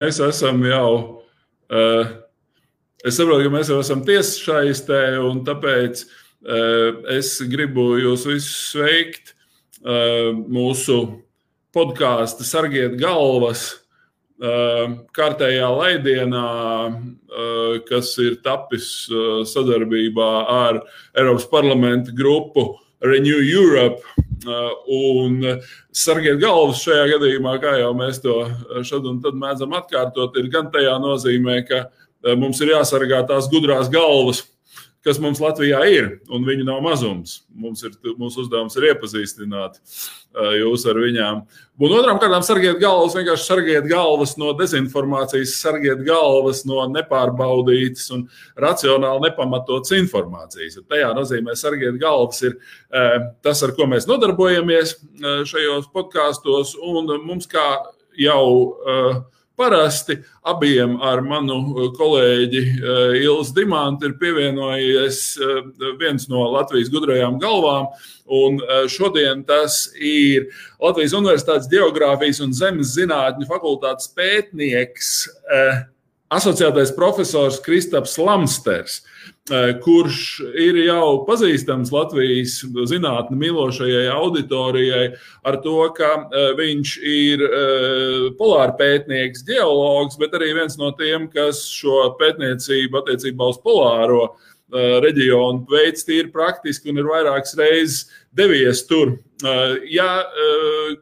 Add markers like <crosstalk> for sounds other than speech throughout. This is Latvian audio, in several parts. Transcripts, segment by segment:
mēs esam jau, uh, es saprotu, ka mēs jau esam tiesšaistē, un tāpēc uh, es gribu jūs visus sveikt uh, mūsu podkāstu Sargiet galvas kārtējā laidienā, kas ir tapis sadarbībā ar Eiropas parlamenta grupu Renew Europe. Un sargiet galvas šajā gadījumā, kā jau mēs to šad un tad mēdzam atkārtot, ir gan tajā nozīmē, ka mums ir jāsargā tās gudrās galvas, kas mums Latvijā ir, un viņi nav mazums. Mums ir, mūsu uzdevums ir iepazīstināt jūs ar viņām. Un otrām kārtām sargiet galvas, vienkārši sargiet galvas no dezinformācijas, sargiet galvas no nepārbaudītas un racionāli nepamatotas informācijas. Un tajā nozīmē sargiet galvas ir tas, ar ko mēs nodarbojamies šajos podkāstos, un mums kā jau uh, Parasti abiem ar manu uh, kolēģi uh, Ilzu Dimantu ir pievienojies uh, viens no Latvijas gudrajām galvām. Un šodien tas ir Latvijas Universitātes Geogrāfijas un Zemes zinātņu fakultātes pētnieks, asociētais profesors Kristaps Lamsters. Eh, kurš ir jau pazīstams Latvijas zinātnē mīlošajai auditorijai ar to, ka eh, viņš ir eh, polāra pētnieks, geologs, bet arī viens no tiem, kas šo pētniecību attiecībā uz polāro reģionu veids tīri praktiski un ir vairākas reizes devies tur. Ja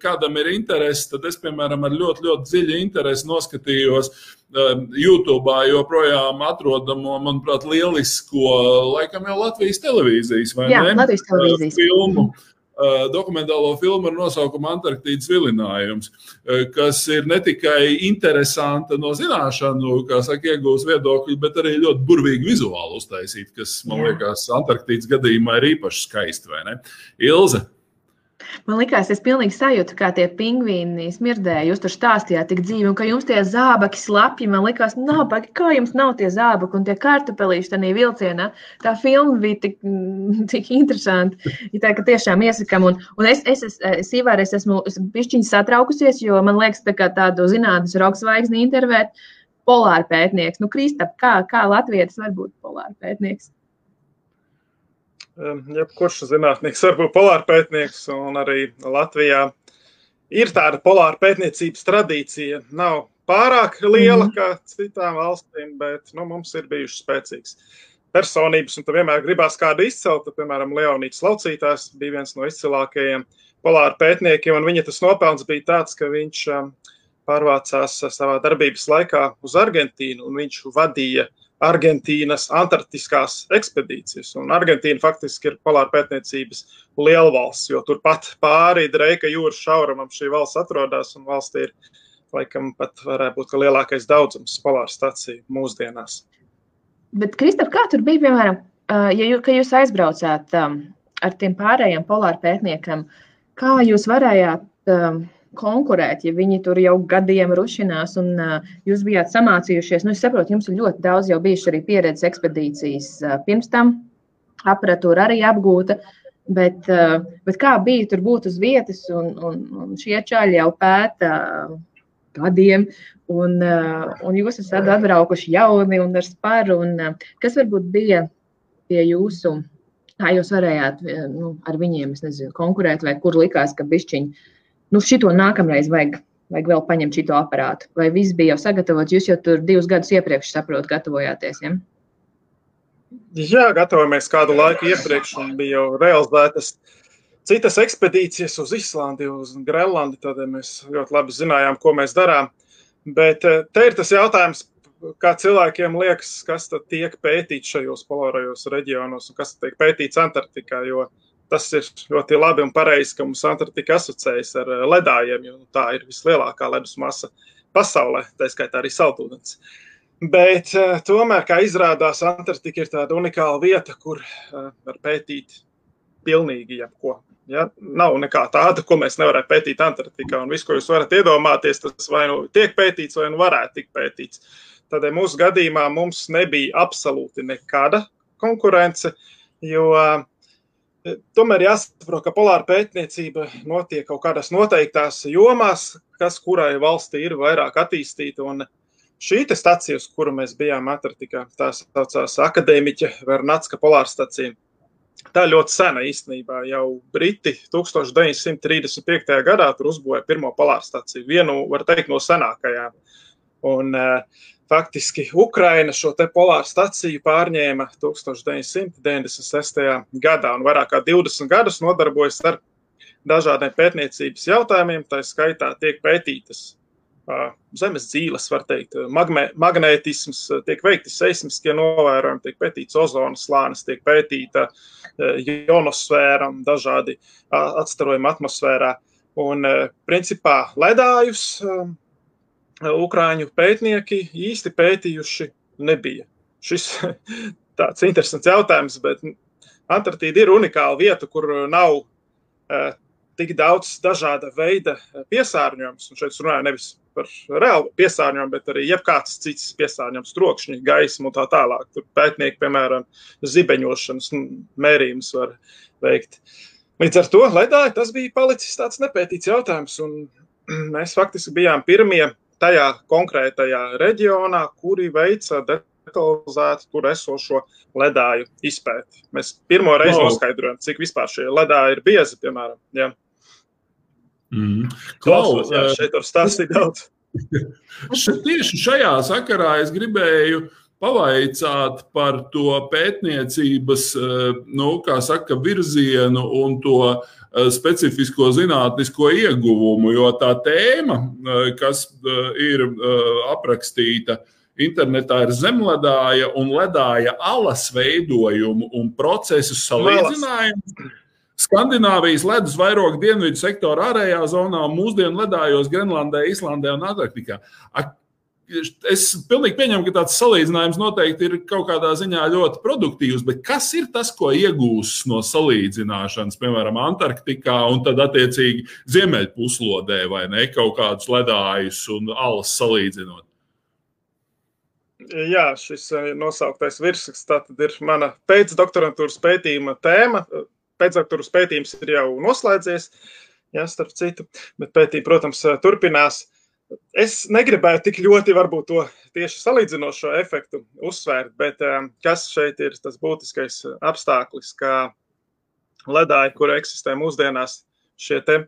kādam ir interese, tad es, piemēram, ar ļoti, ļoti dziļu interesi noskatījos YouTube joprojām atrodamo, manuprāt, lielisko, laikam jau Latvijas televīzijas vai Jā, ne? Latvijas televīzijas. Uh, filmu. Uh, dokumentālo filmu ar nosaukumu Antarktīdas vilinājums, uh, kas ir ne tikai interesanta no zināšanu, kā saka, iegūst viedokļi, bet arī ļoti burvīgi vizuāli uztaisīt, kas, man Jā. liekas, Antarktīdas gadījumā ir īpaši skaisti, vai ne? Ilze? Man liekas, es pilnīgi sajūtu, kā tie pingvīni smirdēja. Jūs tur stāstījāt tik dzīvi, un ka jums tie zābaki slapji. Man liekas, nabagi, kā jums nav tie zābaki un tie kartupelīši tajā vilcienā. Tā filma bija tik, <laughs> tik interesanti. Ja tā, ka tiešām iesakām. Un, un es, es, es, es, Ivar, es esmu pišķiņš satraukusies, jo man liekas, tā kā tādu zinātnes roksvaigzni intervēt polāra pētnieks. Nu, Kristap, kā, kā latvietis var būt polāra pētnieks? Jebkurš zinātnieks var būt polārpētnieks, un arī Latvijā ir tāda polāra pētniecības tradīcija. Nav pārāk liela mm -hmm. kā citām valstīm, bet nu, mums ir bijušas spēcīgas personības, un tu vienmēr gribās kādu izcelt. Tad, piemēram, Leonīds Laucītājs bija viens no izcilākajiem polāra pētniekiem, un viņa tas nopelns bija tāds, ka viņš pārvācās savā darbības laikā uz Argentīnu, un viņš vadīja uh, Argentīnas antarktiskās ekspedīcijas. Un Argentīna faktiski ir polāra pētniecības lielvalsts, jo turpat pāri Dreika jūras šaurumam šī valsts atrodas. Un valstī ir, laikam, pat varētu būt lielākais daudzums polāra staciju mūsdienās. Bet, Kristap, kā tur bija, piemēram, ja jūs, jūs aizbraucāt ar tiem pārējiem polāra pētniekiem, kā jūs varējāt konkurēt, ja viņi tur jau gadiem rušinās un uh, jūs bijāt samācījušies. Nu, es saprotu, jums ir ļoti daudz jau bijuši arī pieredzes ekspedīcijas uh, pirms tam, aparatūra arī apgūta. Bet, uh, bet kā bija tur būt uz vietas, un, un, un šie čaļi jau pēta gadiem, un, un jūs esat atbraukuši jauni un ar sparu. Un, kas varbūt bija pie jūsu, kā jūs varējāt nu, ar viņiem nezinu, konkurēt, vai kur likās, ka bišķiņi nu, šito nākamreiz vajag, vajag vēl paņemt šito aparātu. Vai viss bija jau sagatavots? Jūs jau tur divus gadus iepriekš saprotat, gatavojāties. Ja? Jā, gatavojamies kādu laiku iepriekš, un bija jau realizētas citas ekspedīcijas uz Islandi, uz Grenlandi. Tad mēs ļoti labi zinājām, ko mēs darām. Bet eh, te ir tas jautājums, kā cilvēkiem liekas, kas tiek pētīts šajos polārajos reģionos un kas tiek pētīts Antarktikā. Jo uh, tas ir ļoti labi un pareizi, ka mums Antarktika asociējas ar eh, ledājiem, jo tā ir vislielākā ledus masa pasaulē, tā skaitā arī saldūdens. Bet uh, tomēr, kā izrādās, Antarktika ir tāda unikāla vieta, kur uh, var pētīt pilnīgi jebko. Ja? Nav nekā tāda, ko mēs nevarētu pētīt Antarktikā. Un viss, ko jūs varat iedomāties, tas vai nu tiek pētīts, vai nu varētu tikt pētīts. Tādēļ mūsu gadījumā mums nebija absolūti nekāda konkurence, jo uh, Tomēr jāsaprot, ka polāra pētniecība notiek kaut kādās noteiktās jomās, kas kurai valstī ir vairāk attīstīta. Un šī stacija, uz kuru mēs bijām Antarktikā, tā saucās Akadēmiķa Vernatska polārstacija. Tā ļoti sena īstenībā. Jau Briti 1935. gadā tur uzbūvēja pirmo polārstaciju, vienu, var teikt, no senākajām. Un, uh, faktiski Ukraina šo te polāru staciju pārņēma 1996. gadā un vairāk kā 20 gadus nodarbojas ar dažādiem pētniecības jautājumiem. Tā skaitā tiek pētītas zemes dzīves, var teikt, magmē, magnētisms, tiek veikti seismiskie novērojumi, tiek pētīts ozonas slānis, tiek pētīta ionosfēra, dažādi atstarojumi atmosfērā. Un, principā, ledājus Ukrāņu pētnieki īsti pētījuši nebija. Šis <laughs> tāds interesants jautājums, bet Antarktīda ir unikāla vieta, kur nav tik daudz dažāda veida piesārņojums. Un šeit es runāju nevis par reālu piesārņojumu, bet arī jebkāds cits piesārņojums, trokšņi, gaismu un tā tālāk. Tur pētnieki, piemēram, zibeņošanas mērījumus var veikt. Līdz ar to ledāji tas bija palicis tāds nepētīts jautājums, un <clears throat> mēs faktiski bijām pirmie tajā konkrētajā reģionā, kuri veica detalizētu tur esošo ledāju izpēti. Mēs pirmo reizi wow. noskaidrojam, cik vispār šie ledāji ir biezi, piemēram. Ja. Mm. Klaus, jā, šeit var stāstīt daudz. <laughs> Tieši šajā sakarā es gribēju pavaicāt par to pētniecības nu, saka, virzienu un to specifisko zinātnisko ieguvumu, jo tā tēma, kas ir aprakstīta internetā, ir zemledāja un ledāja alas veidojumu un procesu salīdzinājumu. Skandināvijas ledus vairogu dienvidu sektora ārējā zonā mūsdienu ledājos Grenlandē, Islandē un Antarktikā. Es pilnīgi pieņemu, ka tāds salīdzinājums noteikti ir kaut kādā ziņā ļoti produktīvs, bet kas ir tas, ko iegūs no salīdzināšanas, piemēram, Antarktikā un tad attiecīgi Ziemeļpuslodē vai ne kaut kādus ledājus un alas salīdzinot? Jā, šis eh, nosauktais virsraksts ir mana pēcdoktorantūras pētījuma tēma pēcdoktoras pētījums ir jau noslēdzies, ja, starp citu, bet pētījumi, protams, turpinās. Es negribēju tik ļoti varbūt to tieši salīdzinošo efektu uzsvērt, bet um, kas šeit ir tas būtiskais apstākļis, kā ledāji, kur eksistē mūsdienās, šie te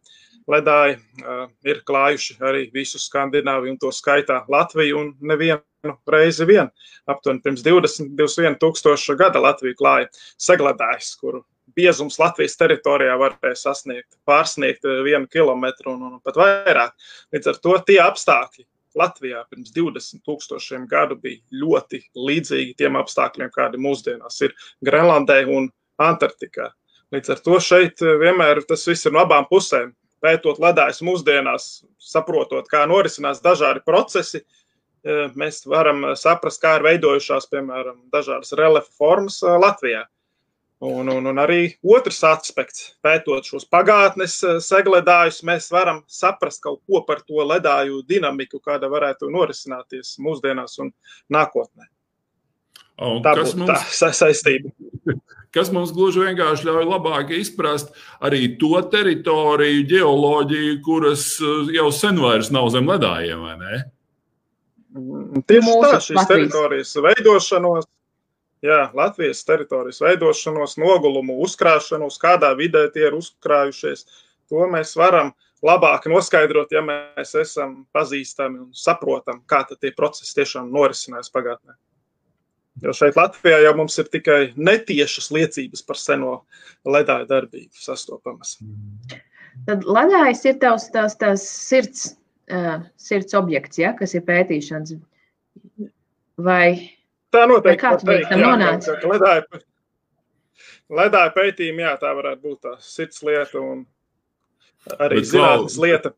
ledāji uh, ir klājuši arī visu Skandināviju un to skaitā Latviju un nevienu reizi vien. Aptuveni pirms 20, 21 tūkstošu gada Latvija klāja segledājs, kuru biezums Latvijas teritorijā varēja sasniegt, pārsniegt eh, vienu kilometru un, un pat vairāk. Līdz ar to tie apstākļi Latvijā pirms 20 tūkstošiem gadu bija ļoti līdzīgi tiem apstākļiem, kādi mūsdienās ir Grenlandē un Antarktikā. Līdz ar to šeit eh, vienmēr tas viss ir no abām pusēm. Pētot ledājus mūsdienās, saprotot, kā norisinās dažādi procesi, eh, mēs varam saprast, kā ir veidojušās, piemēram, dažādas reliefa formas Latvijā. Un, un, un arī otrs aspekts, pētot šos pagātnes eh, segledājus, mēs varam saprast kaut ko par to ledāju dinamiku, kāda varētu norisināties mūsdienās un nākotnē. Un tā būtu mums... tā saistība. <laughs> Kas mums gluži vienkārši ļauj labāk izprast arī to teritoriju, geoloģiju, kuras eh, jau sen vairs nav zem ledājiem, vai ne? Tieši Mūsu tā, šīs Latvijas. teritorijas veidošanos, jā, Latvijas teritorijas veidošanos, nogulumu, uzkrāšanos, kādā vidē tie ir uzkrājušies. To mēs varam labāk noskaidrot, ja mēs esam pazīstami un saprotam, kā tie procesi tiešām norisinās pagātnē. Jo šeit Latvijā jau mums ir tikai netiešas liecības par seno ledāju darbību sastopamas. Tad ledājs ir tavs tās, tās sirds, uh, sirds objekts, ja, kas ir pētīšanas. Vai Tā noteikti ir. Tam nonāca? Ledāja, ledāja pētījumi, jā, tā varētu būt tā sirds lieta un arī Bet zinātnes vēl, lieta.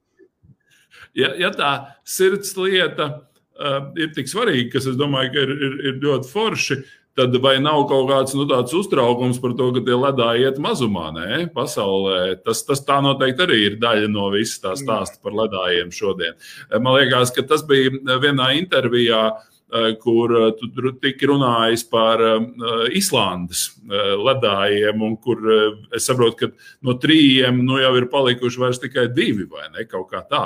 Ja, ja tā sirds lieta uh, ir tik svarīga, kas, es domāju, ka ir, ir, ir ļoti forši, tad vai nav kaut kāds nu, uztraukums par to, ka tie ledāji iet mazumā, nē, pasaulē? Tas, tas tā noteikti arī ir daļa no visas tā stāsta par ledājiem šodien. Man liekas, ka tas bija vienā intervijā uh, Eh, kur eh, tu tika runājis par eh, Islandes ledājiem, un kur es saprotu, ka no trījiem nu, jau ir palikuši vairs tikai divi vai ne kaut kā tā.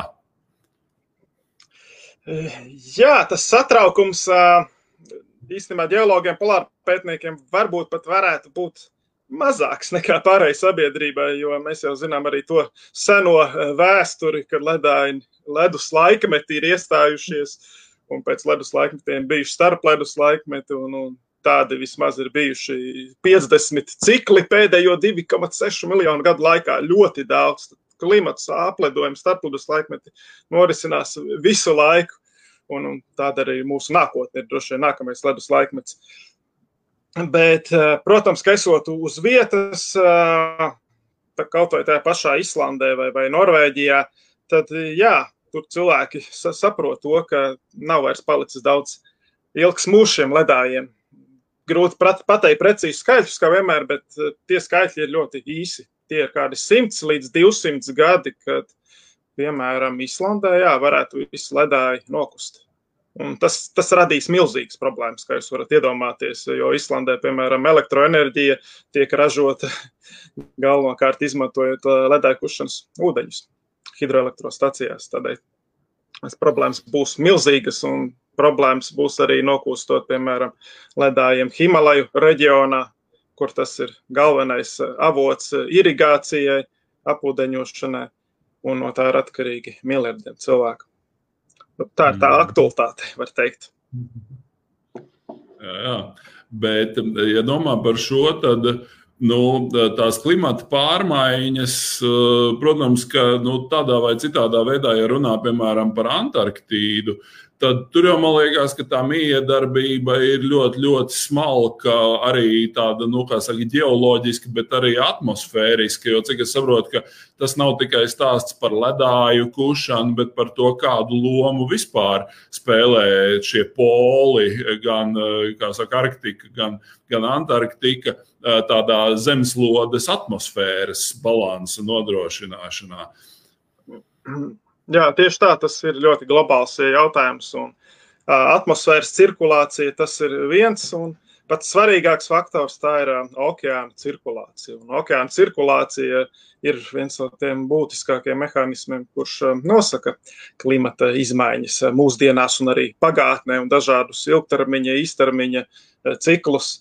Jā, tas satraukums īstenībā geologiem, polāra pētniekiem varbūt pat varētu būt mazāks nekā pārējai sabiedrībai, jo mēs jau zinām arī to seno vēsturi, kad ledāji, ledus laikmeti ir iestājušies, un pēc ledus laikmetiem bijuši starp ledus laikmeti, un, un tādi vismaz ir bijuši 50 cikli pēdējo 2,6 miljonu gadu laikā. Ļoti daudz. Klimats, apledojums, starppludus laikmeti norisinās visu laiku. Un, un tāda arī mūsu nākotne ir droši vien nākamais ledus laikmets. Bet, eh, protams, ka esot uz vietas, eh, kaut vai tajā pašā Islandē vai, vai Norvēģijā, tad jā, tur cilvēki saprot to, ka nav vairs palicis daudz ilgs mūžs šiem ledājiem grūti pateikt precīzi skaitļus, kā vienmēr, bet eh, tie skaitļi ir ļoti īsi. Tie ir kādi 100 līdz 200 gadi, kad, piemēram, Islandē jā, varētu visi ledāji nokust. Un tas, tas radīs milzīgas problēmas, kā jūs varat iedomāties. Jo Islandē, piemēram, elektroenerģija tiek ražota <laughs> galvenokārt izmantojot eh, ledāju kušanas ūdeņus hidroelektrostacijās. Tādēļ problēmas būs milzīgas un problēmas būs arī nokūstot, piemēram, ledājiem Himalaju reģionā, kur tas ir galvenais eh, avots eh, irigācijai, apūdeņošanai, un no tā ir atkarīgi miljardiem cilvēku. Nu, tā ir tā mm. aktualitāte, var teikt. Jā, jā. Bet, ja domā par šo, tad nu, tās klimata pārmaiņas, protams, ka nu, tādā vai citādā veidā, ja runā piemēram par Antarktīdu, uh, tad tur jau man liekas, ka tā miedarbība ir ļoti, ļoti smalka, arī tāda, nu, kā saka, geoloģiska, bet arī atmosfēriska. Jo, cik es saprotu, tas nav tikai stāsts par ledāju kušanu, bet par to, kādu lomu vispār spēlē šie poli, gan, kā saka, Arktika, gan, gan Antarktika, tādā zemeslodes atmosfēras balansa nodrošināšanā. <clears throat> Jā, tieši tā, tas ir ļoti globāls jautājums. Un, uh, atmosfēras cirkulācija tas ir viens, un pats svarīgāks faktors tā ir uh, okeāna cirkulācija. Un okeāna cirkulācija ir viens no tiem būtiskākajiem mehānismiem, kurš uh, nosaka klimata izmaiņas mūsdienās un arī pagātnē un dažādus ilgtermiņa, īstermiņa ciklus.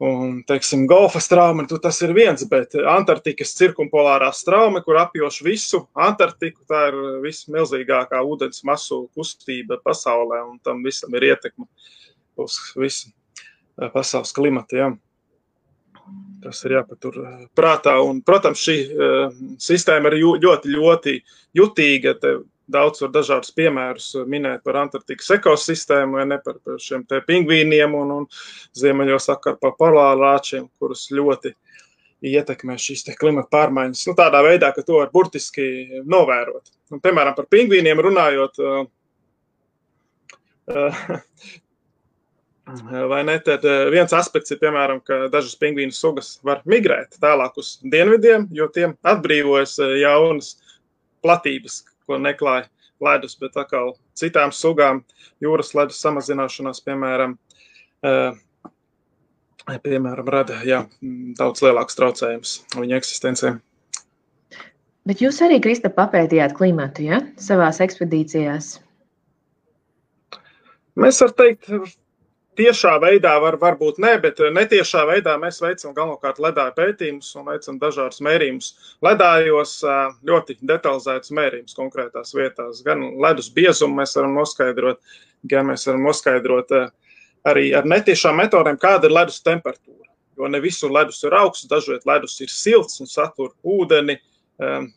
Un, teiksim, golfa straumi, nu, tas ir viens, bet Antarktikas cirkumpolārā straume, kur apjoš visu Antarktiku, tā ir vismilzīgākā ūdens masu kustība pasaulē, un tam visam ir ietekme uz visu eh, pasaules klimatu. Ja. Tas ir jāpatur eh, prātā. Un, protams, šī uh, sistēma ir ļoti, ļoti jutīga. Te daudz var dažādus piemērus minēt par Antarktikas ekosistēmu, vai ne par, par šiem te pingvīniem un, un ziemeļos sakar par polārāčiem, kurus ļoti ietekmē šīs klimata pārmaiņas. Nu, tādā veidā, ka to var burtiski novērot. Un, piemēram, par pingvīniem runājot, uh, vai ne, tad viens aspekts ir, piemēram, ka dažas pingvīnu sugas var migrēt tālāk uz dienvidiem, jo tiem atbrīvojas jaunas platības, ko neklāja ledus, bet atkal citām sugām jūras ledus samazināšanās, piemēram, eh, piemēram rada jā, daudz lielāks traucējums viņa eksistencē. Bet jūs arī, Krista, papētījāt klimatu ja? savās ekspedīcijās? Mēs varam teikt, tiešā veidā var, varbūt ne, bet eh, netiešā veidā mēs veicam galvenokārt ledāju pētījumus un veicam dažādus mērījumus. Ledājos eh, ļoti detalizētus mērījumus konkrētās vietās. Gan ledus biezumu mēs varam noskaidrot, gan mēs varam noskaidrot eh, arī ar netiešām metodēm, kāda ir ledus temperatūra. Jo ne visur ledus ir augsts, dažviet ledus ir silts un satur ūdeni.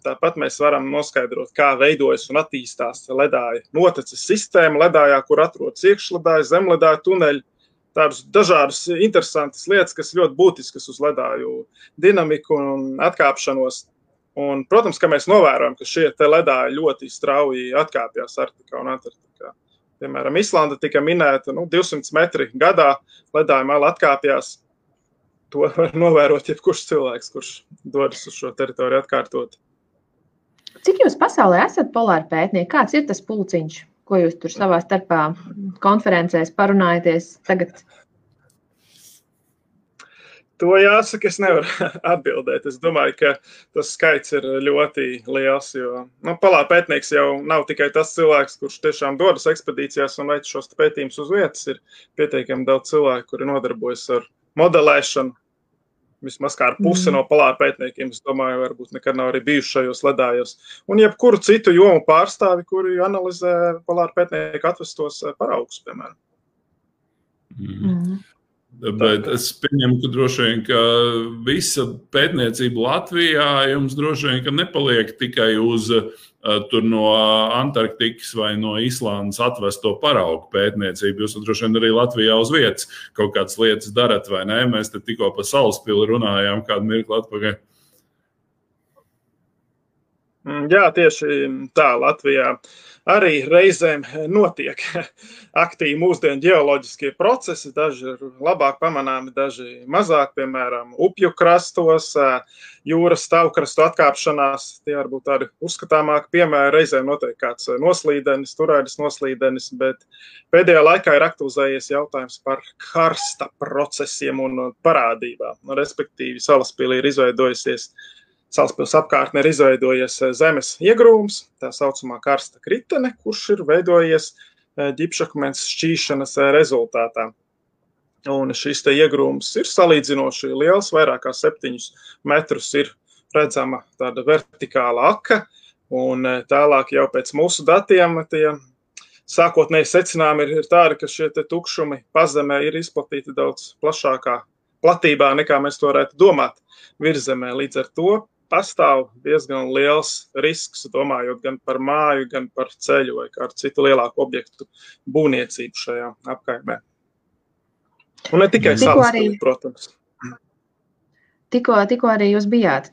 Tāpat mēs varam noskaidrot, kā veidojas un attīstās ledāja noteces sistēma, ledājā, kur atrodas iekšledāja, zemledāja tuneļi tādus dažādus interesantas lietas, kas ļoti būtiskas uz ledāju dinamiku un atkāpšanos. Un, protams, ka mēs novērojam, ka šie ledāji ļoti strauji atkāpjas Arktikā un Antarktikā. Piemēram, Islanda tika minēta nu, 200 metri gadā, ledāja mala atkāpjas. To var novērot jebkurš cilvēks, kurš dodas uz šo teritoriju atkārtot. Cik jūs pasaulē esat polāri pētnieki? Kāds ir tas pulciņš? Ko jūs tur savā starpā konferencēs parunājaties tagad? To jāsaka, es nevaru <laughs> atbildēt. Es domāju, ka tas skaits ir ļoti liels. Jo nu, palāta pētnieks jau nav tikai tas cilvēks, kurš tiešām dodas ekspedīcijās un veic šos pētījumus uz vietas. Ir pietiekami daudz cilvēku, kuri nodarbojas ar modelēšanu. Vismaz kā ar pusi mm. no palāta pētniekiem, es domāju, varbūt nekad nav arī bijuši šajos ledājos. Un jebkuru citu jomu pārstāvi, kuri analizē palāta pētnieku atvestos paraugus, piemēram. Mm. Bet es pieņemu, ka droši vien ka visa pētniecība Latvijā jums droši vien nepaliek tikai uz uh, no Antarktikas vai no Islandes atvesto paraugu pētniecību. Jūs droši vien arī Latvijā uz vietas kaut kādas lietas darat, vai ne? Mēs te tikko par salaspili runājām kādu mirkli atpakaļ. Mm, jā, tieši tā Latvijā. Uh, arī reizēm notiek <laughs> aktīvi mūsdienu geoloģiskie procesi. Daži ir labāk pamanāmi, daži mazāk, piemēram, upju krastos, jūras stāvkrastu atkāpšanās. Tie var būt tādi uzskatāmāki piemēri. Reizēm notiek kāds noslīdenis, turēdis noslīdenis, bet pēdējā laikā ir aktualizējies jautājums par karsta procesiem un parādībām. Respektīvi, salaspīlī ir izveidojusies Salaspils apkārtnē ir izveidojies eh, zemes iegrūms, tā saucamā karsta kritene, kurš ir veidojies eh, ģipšakmens šķīšanas eh, rezultātā. Un šis iegrūms ir salīdzinoši liels, vairāk kā septiņus metrus ir redzama tāda vertikāla aka, un tālāk jau pēc mūsu datiem tie sākotnēji secinājumi ir, ir tādi, ka šie tukšumi pazemē ir izplatīti daudz plašākā platībā, nekā mēs to varētu domāt virzemē. Līdz ar to pastāv diezgan liels risks, domājot gan par māju, gan par ceļu vai kādu citu lielāku objektu būvniecību šajā apkaimē. Un ne tikai salas, protams. Tikko, tikko arī jūs bijāt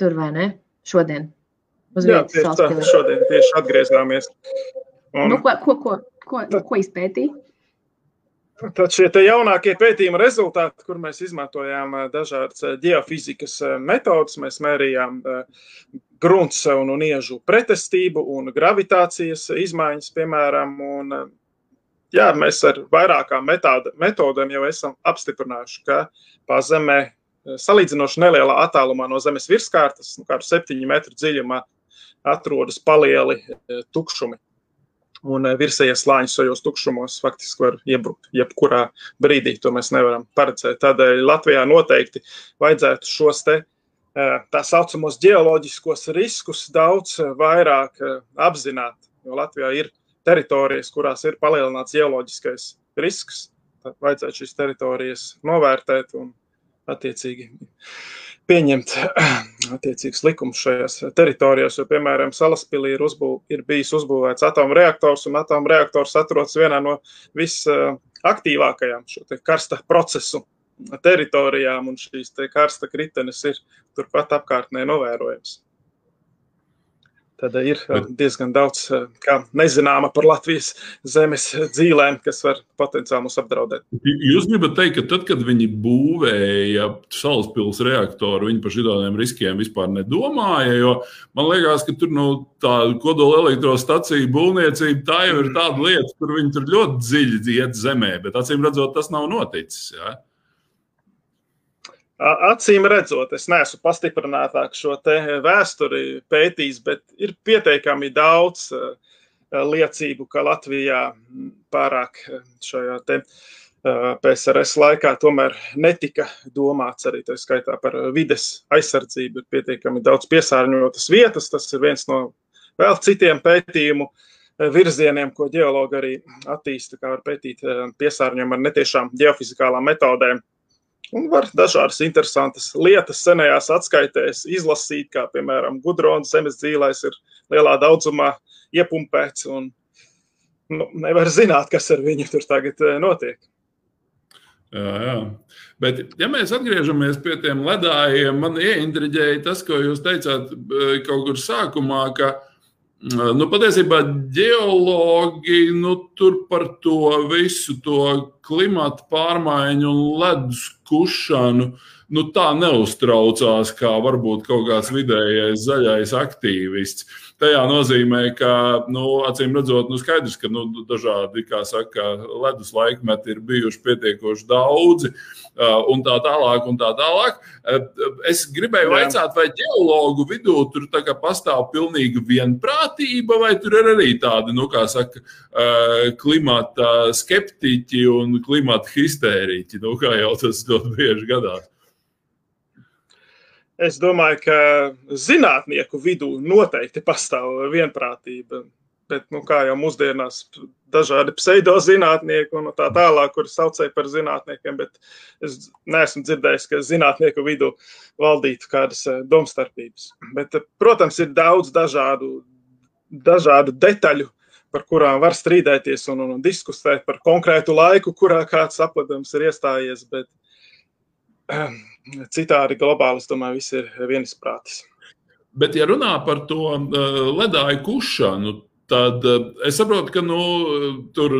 tur, vai ne? Šodien. Uz Jā, tieši tā, šodien tieši atgriezāmies. Un... Nu, ko, ko, ko, ko, ko izpētīja? Tad šie jaunākie pētījuma rezultāti, kur mēs izmantojām eh, dažādas eh, geofizikas eh, metodas, mēs mērījām grunts un, un iežu pretestību un gravitācijas izmaiņas, piemēram. Un, jā, mēs ar vairākām metodēm jau esam apstiprinājuši, ka pazemē salīdzinoši nelielā attālumā no Zemes virskārtas, nu, kādu septiņu metru dziļumā, atrodas palieli tukšumi un eh, virsējie slāņi šajos tukšumos faktiski var iebrukt jebkurā brīdī. To mēs nevaram paredzēt. Tādēļ Latvijā noteikti vajadzētu šos te eh, tā saucamos geoloģiskos riskus daudz eh, vairāk apzināt. Jo Latvijā ir teritorijas, kurās ir palielināts geoloģiskais risks. Tad vajadzētu šīs teritorijas novērtēt un attiecīgi pieņemt <clears throat> attiecīgus likumus šajās teritorijās. Jo, piemēram, Salaspīlī ir, uzbū, ir bijis uzbūvēts atomreaktors, un atomreaktors atrodas vienā no visaktīvākajām šo karsta procesu teritorijām, un šīs karsta kritenes ir turpat apkārtnē novērojamas tad ir Bet, diezgan daudz nezināma par Latvijas zemes dzīvēm, kas var potenciāli mūs apdraudēt. Jūs gribat teikt, ka tad, kad viņi būvēja Salaspils reaktoru, viņi par šādiem riskiem vispār nedomāja. Jo man liekas, ka tur nu, tā kodola elektrostaciju būvniecība tā jau ir mm. tāda lieta, kur viņi tur ļoti dziļi iet zemē, bet acīm redzot, tas nav noticis. Ja? Acīm redzot, es neesmu pastiprinātāk šo vēsturi pētījis, bet ir pietiekami daudz liecību, ka Latvijā pārāk šajā te PSRS laikā tomēr netika domāts arī tā skaitā par vides aizsardzību. Ir pietiekami daudz piesārņotas vietas. Tas ir viens no vēl citiem pētījumu virzieniem, ko geologi arī attīsta, kā var pētīt piesārņojumu ar netiešām geofizikālām metodēm Un var dažādas interesantas lietas senajās atskaitēs izlasīt, kā piemēram gudrons zemes dzīvēs ir lielā daudzumā iepumpēts. Un, nu, nevar zināt, kas ar viņu tur tagad eh, notiek. Jā, jā. Bet, ja mēs atgriežamies pie tiem ledājiem, man ieintriģēja tas, ko jūs teicāt eh, kaut kur sākumā, ka nu, patiesībā geologi nu, tur par to visu to klimata pārmaiņu un ledus kušanu nu, tā neuztraucās kā varbūt kaut kāds vidējais zaļais aktīvists. Tajā nozīmē, ka, nu, acīm redzot, nu, skaidrs, ka nu, dažādi, kā saka, ledus laikmeti ir bijuši pietiekoši daudzi. Un tā tālāk, un tā tālāk. Es gribēju jautāt, vai geologu vidū tur pastāv pilnīga vienprātība, vai tur ir arī tādi, nu, kā saka, klimata skeptiķi un klimata histēriķi, nu, kā jau tas ļoti bieži gadās. Es domāju, ka zinātnieku vidū noteikti pastāv vienprātība bet, nu, kā jau mūsdienās, dažādi pseidozinātnieki un tā tālāk, kurus saucēja par zinātniekiem, bet es neesmu dzirdējis, ka zinātnieku vidū valdītu kādas eh, domstarpības. Bet, eh, protams, ir daudz dažādu, dažādu detaļu, par kurām var strīdēties un, un diskutēt par konkrētu laiku, kurā kāds apledums ir iestājies, bet um, citādi globāli, es domāju, viss ir vienisprātis. Bet, ja runā par to uh, ledāju kušanu, Tad eh, es saprotu, ka nu, tur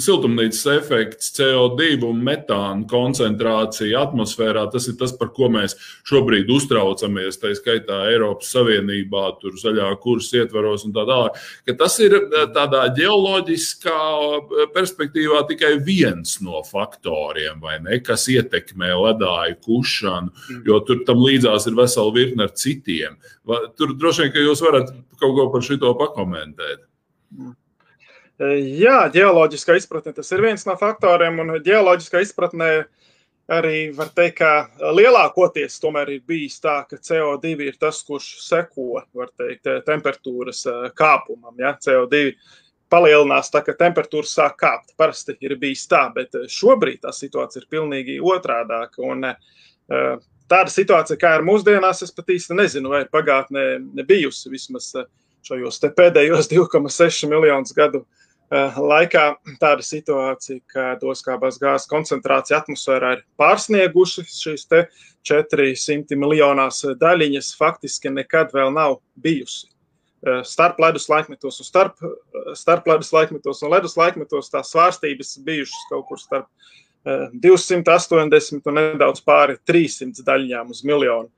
siltumnīcas efekts, CO2 un metāna koncentrācija atmosfērā tas ir tas, par ko mēs šobrīd uztraucamies. Tā skaitā Eiropas Savienībā, tur zaļā kursa ietvaros un tā tālāk. Tas ir eh, tādā ģeoloģiskā eh, perspektīvā tikai viens no faktoriem, ne, kas ietekmē ledāju kušanu, mm. jo tur tam līdzās ir vesela virkne ar citiem. Tur droši vien, ka jūs varat kaut ko par šo pakomentēt. Jā, geoloģiskā izpratne tas ir viens no faktoriem, un geoloģiskā izpratnē arī var teikt, ka lielākoties tomēr ir bijis tā, ka CO2 ir tas, kurš seko teikt, temperatūras kāpumam. Ja? CO2 palielinās tā, ka temperatūra sāk kāpt. Parasti ir bijis tā, bet šobrīd tā situācija ir pilnīgi otrādāka. Un, tāda situācija, kā ir mūsdienās, es pat īsti nezinu, vai pagātnē bijusi vismaz uh, šajos pēdējos <laughs> 2,6 miljonus gadu uh, laikā tāda situācija, ka oskābās gāzes koncentrācija atmosfērā ir pārsnieguši šīs 400 miljonās daļiņas, faktiski nekad vēl nav bijusi. Uh, starp ledus laikmetos un starp, starp ledus laikmetos un ledus laikmetos tās svārstības bijušas kaut kur starp 280 un nedaudz pāri 300 daļiņām uz miljonu.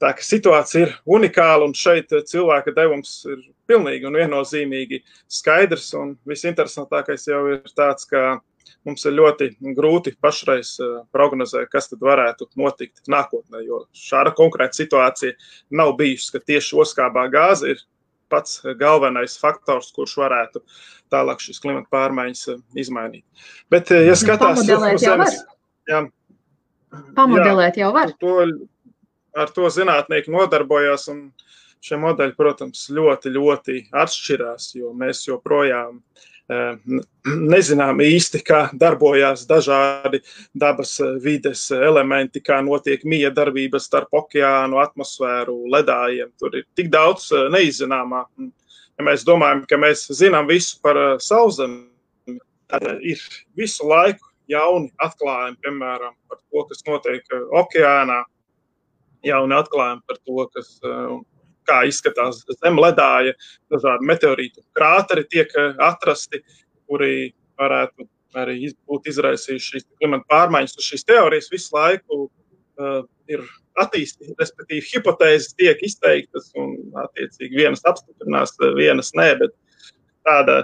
Tā ka situācija ir unikāla, un šeit cilvēka devums ir pilnīgi un viennozīmīgi skaidrs. Un visinteresantākais jau ir tāds, ka mums ir ļoti grūti pašreiz eh, prognozēt, kas tad varētu notikt nākotnē, jo šāda konkrēta situācija nav bijusi, ka tieši oskābā gāze ir pats galvenais faktors, kurš varētu tālāk šīs klimata pārmaiņas eh, izmainīt. Bet, eh, ja skatās uz zemes, jā, pamodelēt jau var. To, ar to zinātnieki nodarbojās. Šie modeļi, protams, ļoti, ļoti atšķirās, jo mēs joprojām eh, nezinām īsti, kā darbojās dažādi dabas eh, vides elementi, kā notiek mija darbība starp okeānu, atmosfēru, ledājiem. Tur ir tik daudz eh, neizzināmā. Ja mēs domājam, ka mēs zinām visu par sauszemi, tad ir visu laiku jauni atklājumi, piemēram, par to, kas notiek okeānā, jauni atklājumi par to, kas, kā izskatās zemledāja, dažādi meteorītu krāteri tiek eh, atrasti, kuri varētu arī būt izraisījuši šīs klimata pārmaiņas. Šīs teorijas visu laiku uh, ir attīstītas, respektīvi, hipotēzes tiek izteiktas, un attiecīgi vienas apstiprinās, vienas nē, bet tāda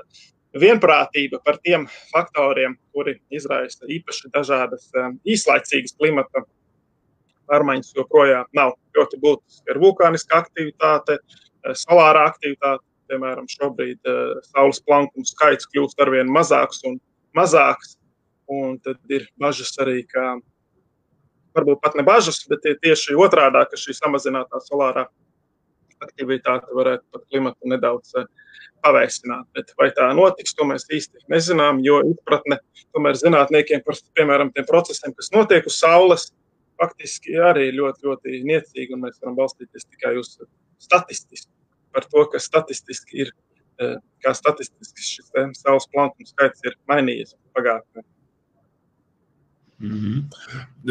vienprātība par tiem faktoriem, kuri izraisa īpaši dažādas īslaicīgas klimata pārmaiņas joprojām nav ļoti būtiskas. Ir vulkāniska aktivitāte, eh, solārā aktivitāte. Piemēram, šobrīd uh, saules plankuma skaits kļūst ar vien mazāks un mazāks. Un tad ir bažas arī, ka varbūt pat ne bažas, bet tieši otrādi, ka šī samazinātā solārā aktivitāte varētu pat klimatu nedaudz uh, pavēsināt. Bet vai tā notiks, to mēs īsti nezinām, jo izpratne tomēr zinātniekiem par piemēram, tiem procesiem, kas notiek uz Saules, faktiski arī ļoti, ļoti niecīgi, un mēs varam balstīties tikai uz statistiku, par to, ka statistiski ir, e, kā statistiski šis saules plankuma skaits ir mainījies pagātnē. Mm -hmm.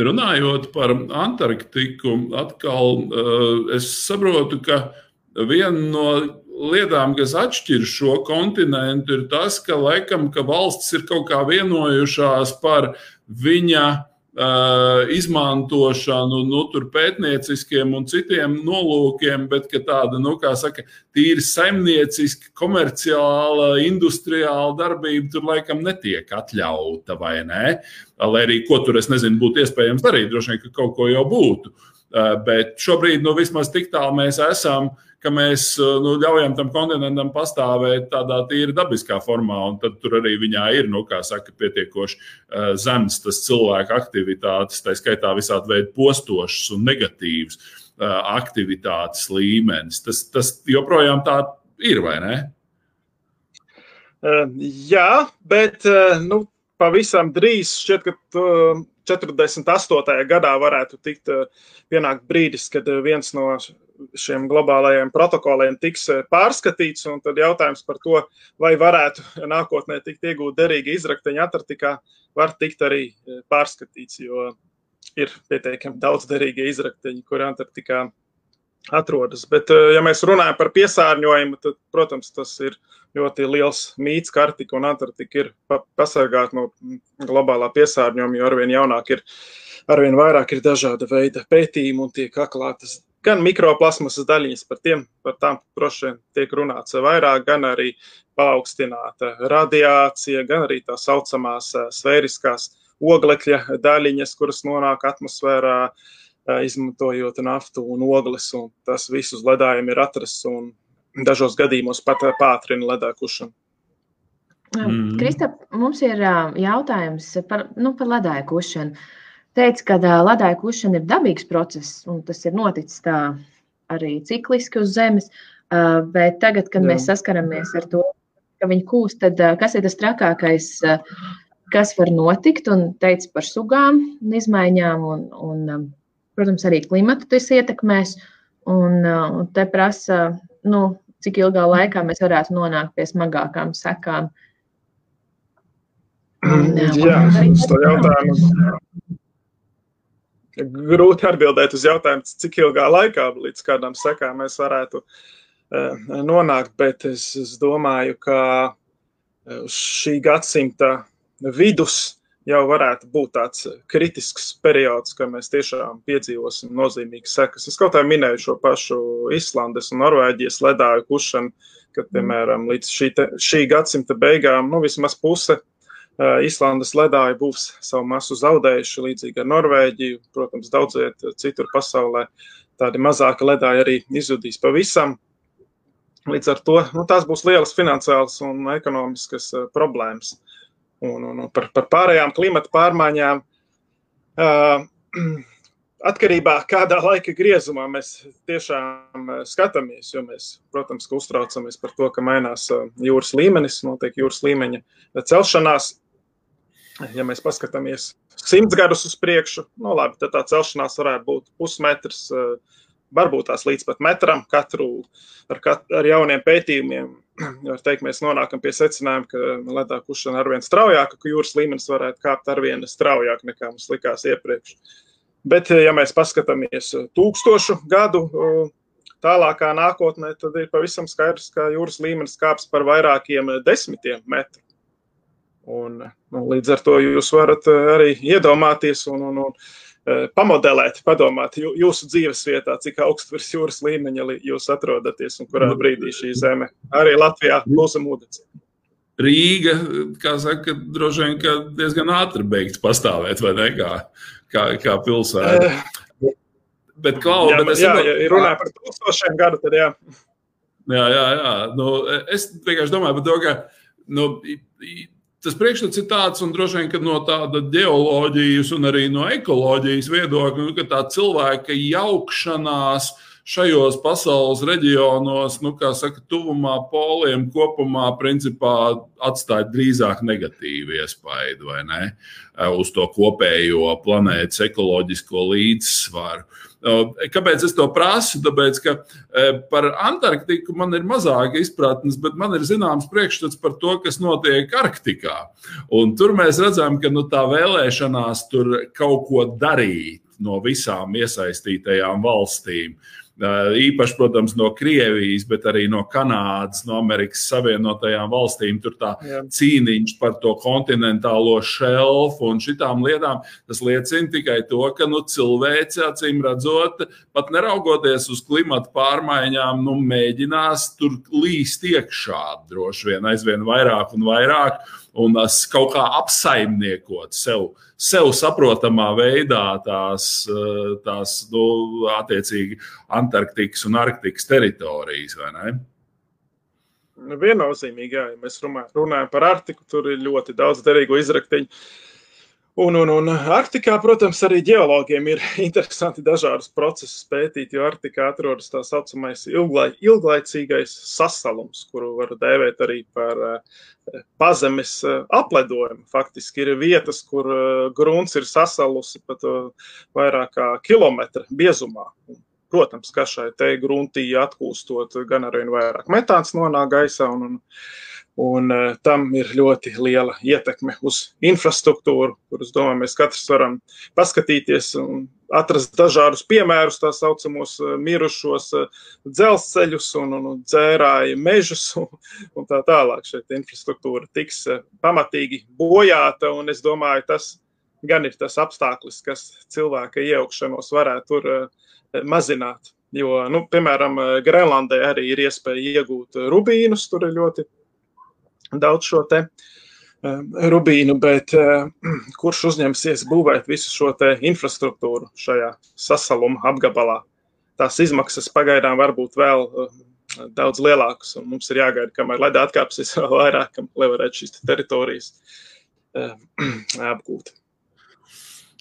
Runājot par Antarktiku, atkal uh, es saprotu, ka viena no lietām, kas atšķir šo kontinentu, ir tas, ka laikam, ka valstis ir kaut kā vienojušās par viņa izmantošanu nu, pētnieciskiem un citiem nolūkiem, bet tāda, nu, saka, tīri saimnieciska, komerciāla, industriāla darbība tur laikam netiek atļauta, vai ne? Lai arī ko tur, es nezinu, būtu iespējams darīt, droši vien, ka kaut ko jau būtu. Uh, bet šobrīd, nu, vismaz tik tālu mēs esam, uh, ka mēs nu, ļaujam tam kontinentam pastāvēt tādā tīri dabiskā formā, un tad tur arī viņā ir, nu, kā saka, pietiekoši zems tas cilvēka aktivitātes, tā skaitā visādi veidi postošs un negatīvs uh, aktivitātes līmenis. Tas, tas joprojām tā ir, vai ne? Jā, bet nu, pavisam drīz šķiet, ka 48. gadā varētu tikt pienākt brīdis, kad viens no šiem globālajiem protokoliem tiks eh, pārskatīts. Tad jautājums par to, vai varētu nākotnē tikt iegūt derīgi izrakteņi Antarktikā, var tikt arī eh, pārskatīts, jo ir pietiekami daudz derīgi izrakteņi, kur Antarktikā atrodas. Bet, eh, ja mēs runājam par piesārņojumu, tad, protams, tas ir ļoti liels mīts, ka Arktika un Antarktika ir pasargāti no globālā piesārņojuma, jo arvien jaunāk ir, arvien vairāk ir dažāda veida pētījumi un tiek atklātas gan mikroplasmasas daļiņas, par, tiem, par tām droši vien tiek runāts vairāk, gan arī paaugstināta radiācija, gan arī tā saucamās eh, sfēriskās oglekļa daļiņas, kuras nonāk atmosfērā, eh, izmantojot naftu un ogles. Un tas viss uz ledājiem ir atrasts un dažos gadījumos pat pātrina ledākušanu. Mm. Kristap, mums ir jautājums par, nu, par ledāju kušanu teica, ka ledāja kušana ir dabīgs process, un tas ir noticis tā arī cikliski uz Zemes. Bet tagad, kad Jā. mēs saskaramies ar to, ka viņi kūst, tad kas ir tas trakākais, kas var notikt? Un teica par sugām un izmaiņām, un, un protams, arī klimatu tas ietekmēs. Un, un te prasa, nu, cik ilgā laikā mēs varētu nonākt pie smagākām sekām. Jā, uz to jautājumu grūti atbildēt uz jautājumu, cik ilgā laikā līdz kādām sekām mēs varētu eh, nonākt. Bet es, es domāju, ka eh, šī gadsimta vidus jau varētu būt tāds kritisks periods, kad mēs tiešām piedzīvosim nozīmīgas sekas. Es kaut kā minēju šo pašu Islandes un Norvēģijas ledāju kušanu, kad, piemēram, līdz šī, te, šī gadsimta beigām, nu, vismaz puse Īslandes ledāji būs savu masu zaudējuši, līdzīgi ar Norvēģiju. Protams, daudz viet citur pasaulē tādi mazāki ledāji arī izzudīs pavisam. Līdz ar to nu, tās būs lielas finansiālas un ekonomiskas problēmas. Un, un, un par, par pārējām klimata pārmaiņām. Uh, <clears throat> atkarībā no kādā laika griezumā mēs tiešām skatāmies, jo mēs, protams, uztraucamies par to, ka mainās jūras līmenis, notiek jūras līmeņa celšanās ja mēs paskatāmies simts gadus uz priekšu, nu, labi, tad tā celšanās varētu būt pusmetrs, eh, varbūt tās līdz pat metram. Katru ar, kat, ar jauniem pētījumiem <clears throat> var teikt, mēs nonākam pie secinājuma, ka ledā kušana ar vien straujāk, ka jūras līmenis varētu kāpt ar vien straujāk nekā mums likās iepriekš. Bet, eh, ja mēs paskatāmies tūkstošu gadu eh, tālākā nākotnē, tad ir pavisam skaidrs, ka jūras līmenis kāps par vairākiem desmitiem metru. Un, nu, līdz ar to jūs varat eh, arī iedomāties un, un, un eh, pamodelēt, padomāt jūsu dzīves vietā, cik augstu virs jūras līmeņa jūs atrodaties un kurā brīdī šī zeme arī Latvijā būs ūdens. Rīga, kā saka, droši vien diezgan ātri beigts pastāvēt, vai ne? Kā, kā, kā pilsēta. Uh, bet, Klau, jā, bet es jā, ja runāju par tūkstošiem gadu, tad jā. Jā, jā, jā. Nu, es vienkārši domāju par to, ka nu, Tas priekšstats ir tāds, un droši vien no tāda geoloģijas un arī no ekoloģijas viedokļa, nu, ka tā cilvēka jaukšanās šajos pasaules reģionos, nu, kā saka, tuvumā poliem kopumā, principā atstāja drīzāk negatīvu iespaidu uz to kopējo planētas ekoloģisko līdzsvaru. Kāpēc es to prasu? Tāpēc, ka par Antarktiku man ir mazāk izpratnes, bet man ir zināms priekšstats par to, kas notiek Arktikā. Un tur mēs redzam, ka nu, tā vēlēšanās tur kaut ko darīt no visām iesaistītajām valstīm Īpaši, protams, no Krievijas, bet arī no Kanādas, no Amerikas Savienotajām valstīm. Tur tā Jā. cīniņš par to kontinentālo šelfu un šitām lietām. Tas liecina tikai to, ka nu, cilvēce, acīm redzot, pat neraugoties uz klimatu pārmaiņām, nu, mēģinās tur līst iekšā droši vien aizvien vairāk un vairāk un kaut kā apsaimniekot sev, sev saprotamā veidā tās, eh, tās nu, attiecīgi Antarktikas un Arktikas teritorijas. Nu, viennozīmīgi, jā, ja mēs runājam par Arktiku, tur ir ļoti daudz derīgu izraktiņu. Un, un, un Arktikā, protams, arī geologiem ir <laughs> interesanti dažādus procesus pētīt, jo Arktikā atrodas tā saucamais ilglai, ilglaicīgais sasalums, kuru var dēvēt arī par uh, pazemes uh, apledojumu. Faktiski ir vietas, kur uh, grunts ir sasalusi pat vairāk kā kilometra biezumā. Protams, ka šai te gruntī atkūstot gan arvien vairāk metāns nonāk gaisā un, un Un uh, tam ir ļoti liela ietekme uz infrastruktūru, kuras, domāju, mēs katrs varam paskatīties un atrast dažādus piemērus, tā saucamos uh, mirušos uh, dzelzceļus un, un, un dzērāju mežus <laughs> un, un tā tālāk. Šeit infrastruktūra tiks uh, pamatīgi bojāta, un es domāju, tas gan ir tas apstākļus, kas cilvēka iejaukšanos varētu tur uh, mazināt. Jo, nu, piemēram, Grenlandē arī ir iespēja iegūt rubīnus, tur ir ļoti daudz šo te um, rubīnu, bet uh, <clears throat> kurš uzņemsies būvēt visu šo te infrastruktūru šajā sasaluma apgabalā? Tās izmaksas pagaidām var būt vēl uh, daudz lielākas, un mums ir jāgaida, kamēr ledā atkāpsies vēl <laughs> vairāk, lai varētu šīs teritorijas uh, <clears throat> apgūt.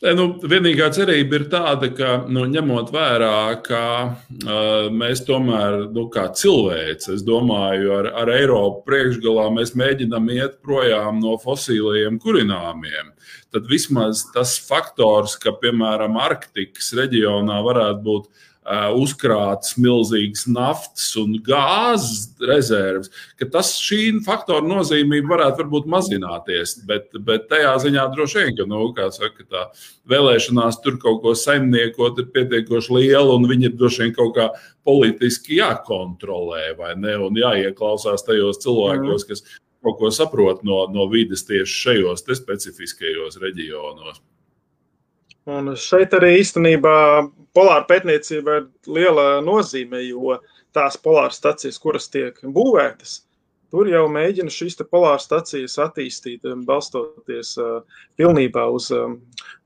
Ne, nu, vienīgā cerība ir tāda, ka nu, ņemot vērā, ka uh, mēs tomēr, nu, kā cilvēks, es domāju, ar, ar Eiropu priekšgalā mēs mēģinām iet projām no fosiliem kurināmiem. Tad vismaz tas faktors, ka, piemēram, Arktikas reģionā varētu būt uzkrātas milzīgas naftas un gāzes rezerves, ka tas šī faktora nozīmība varētu varbūt mazināties. Bet, bet tajā ziņā droši vien, ka, nu, kā saka, tā vēlēšanās tur kaut ko saimniekot ir pietiekoši liela un viņi ir droši vien kaut kā politiski jākontrolē vai ne, un jāieklausās tajos cilvēkos, kas kaut ko saprot no, no vides tieši šajos specifiskajos reģionos. Un šeit arī īstenībā polāra pētniecība ir liela nozīme, jo tās polāra stacijas, kuras tiek būvētas, tur jau mēģina šīs polāra stacijas attīstīt, um, balstoties uh, pilnībā uz um,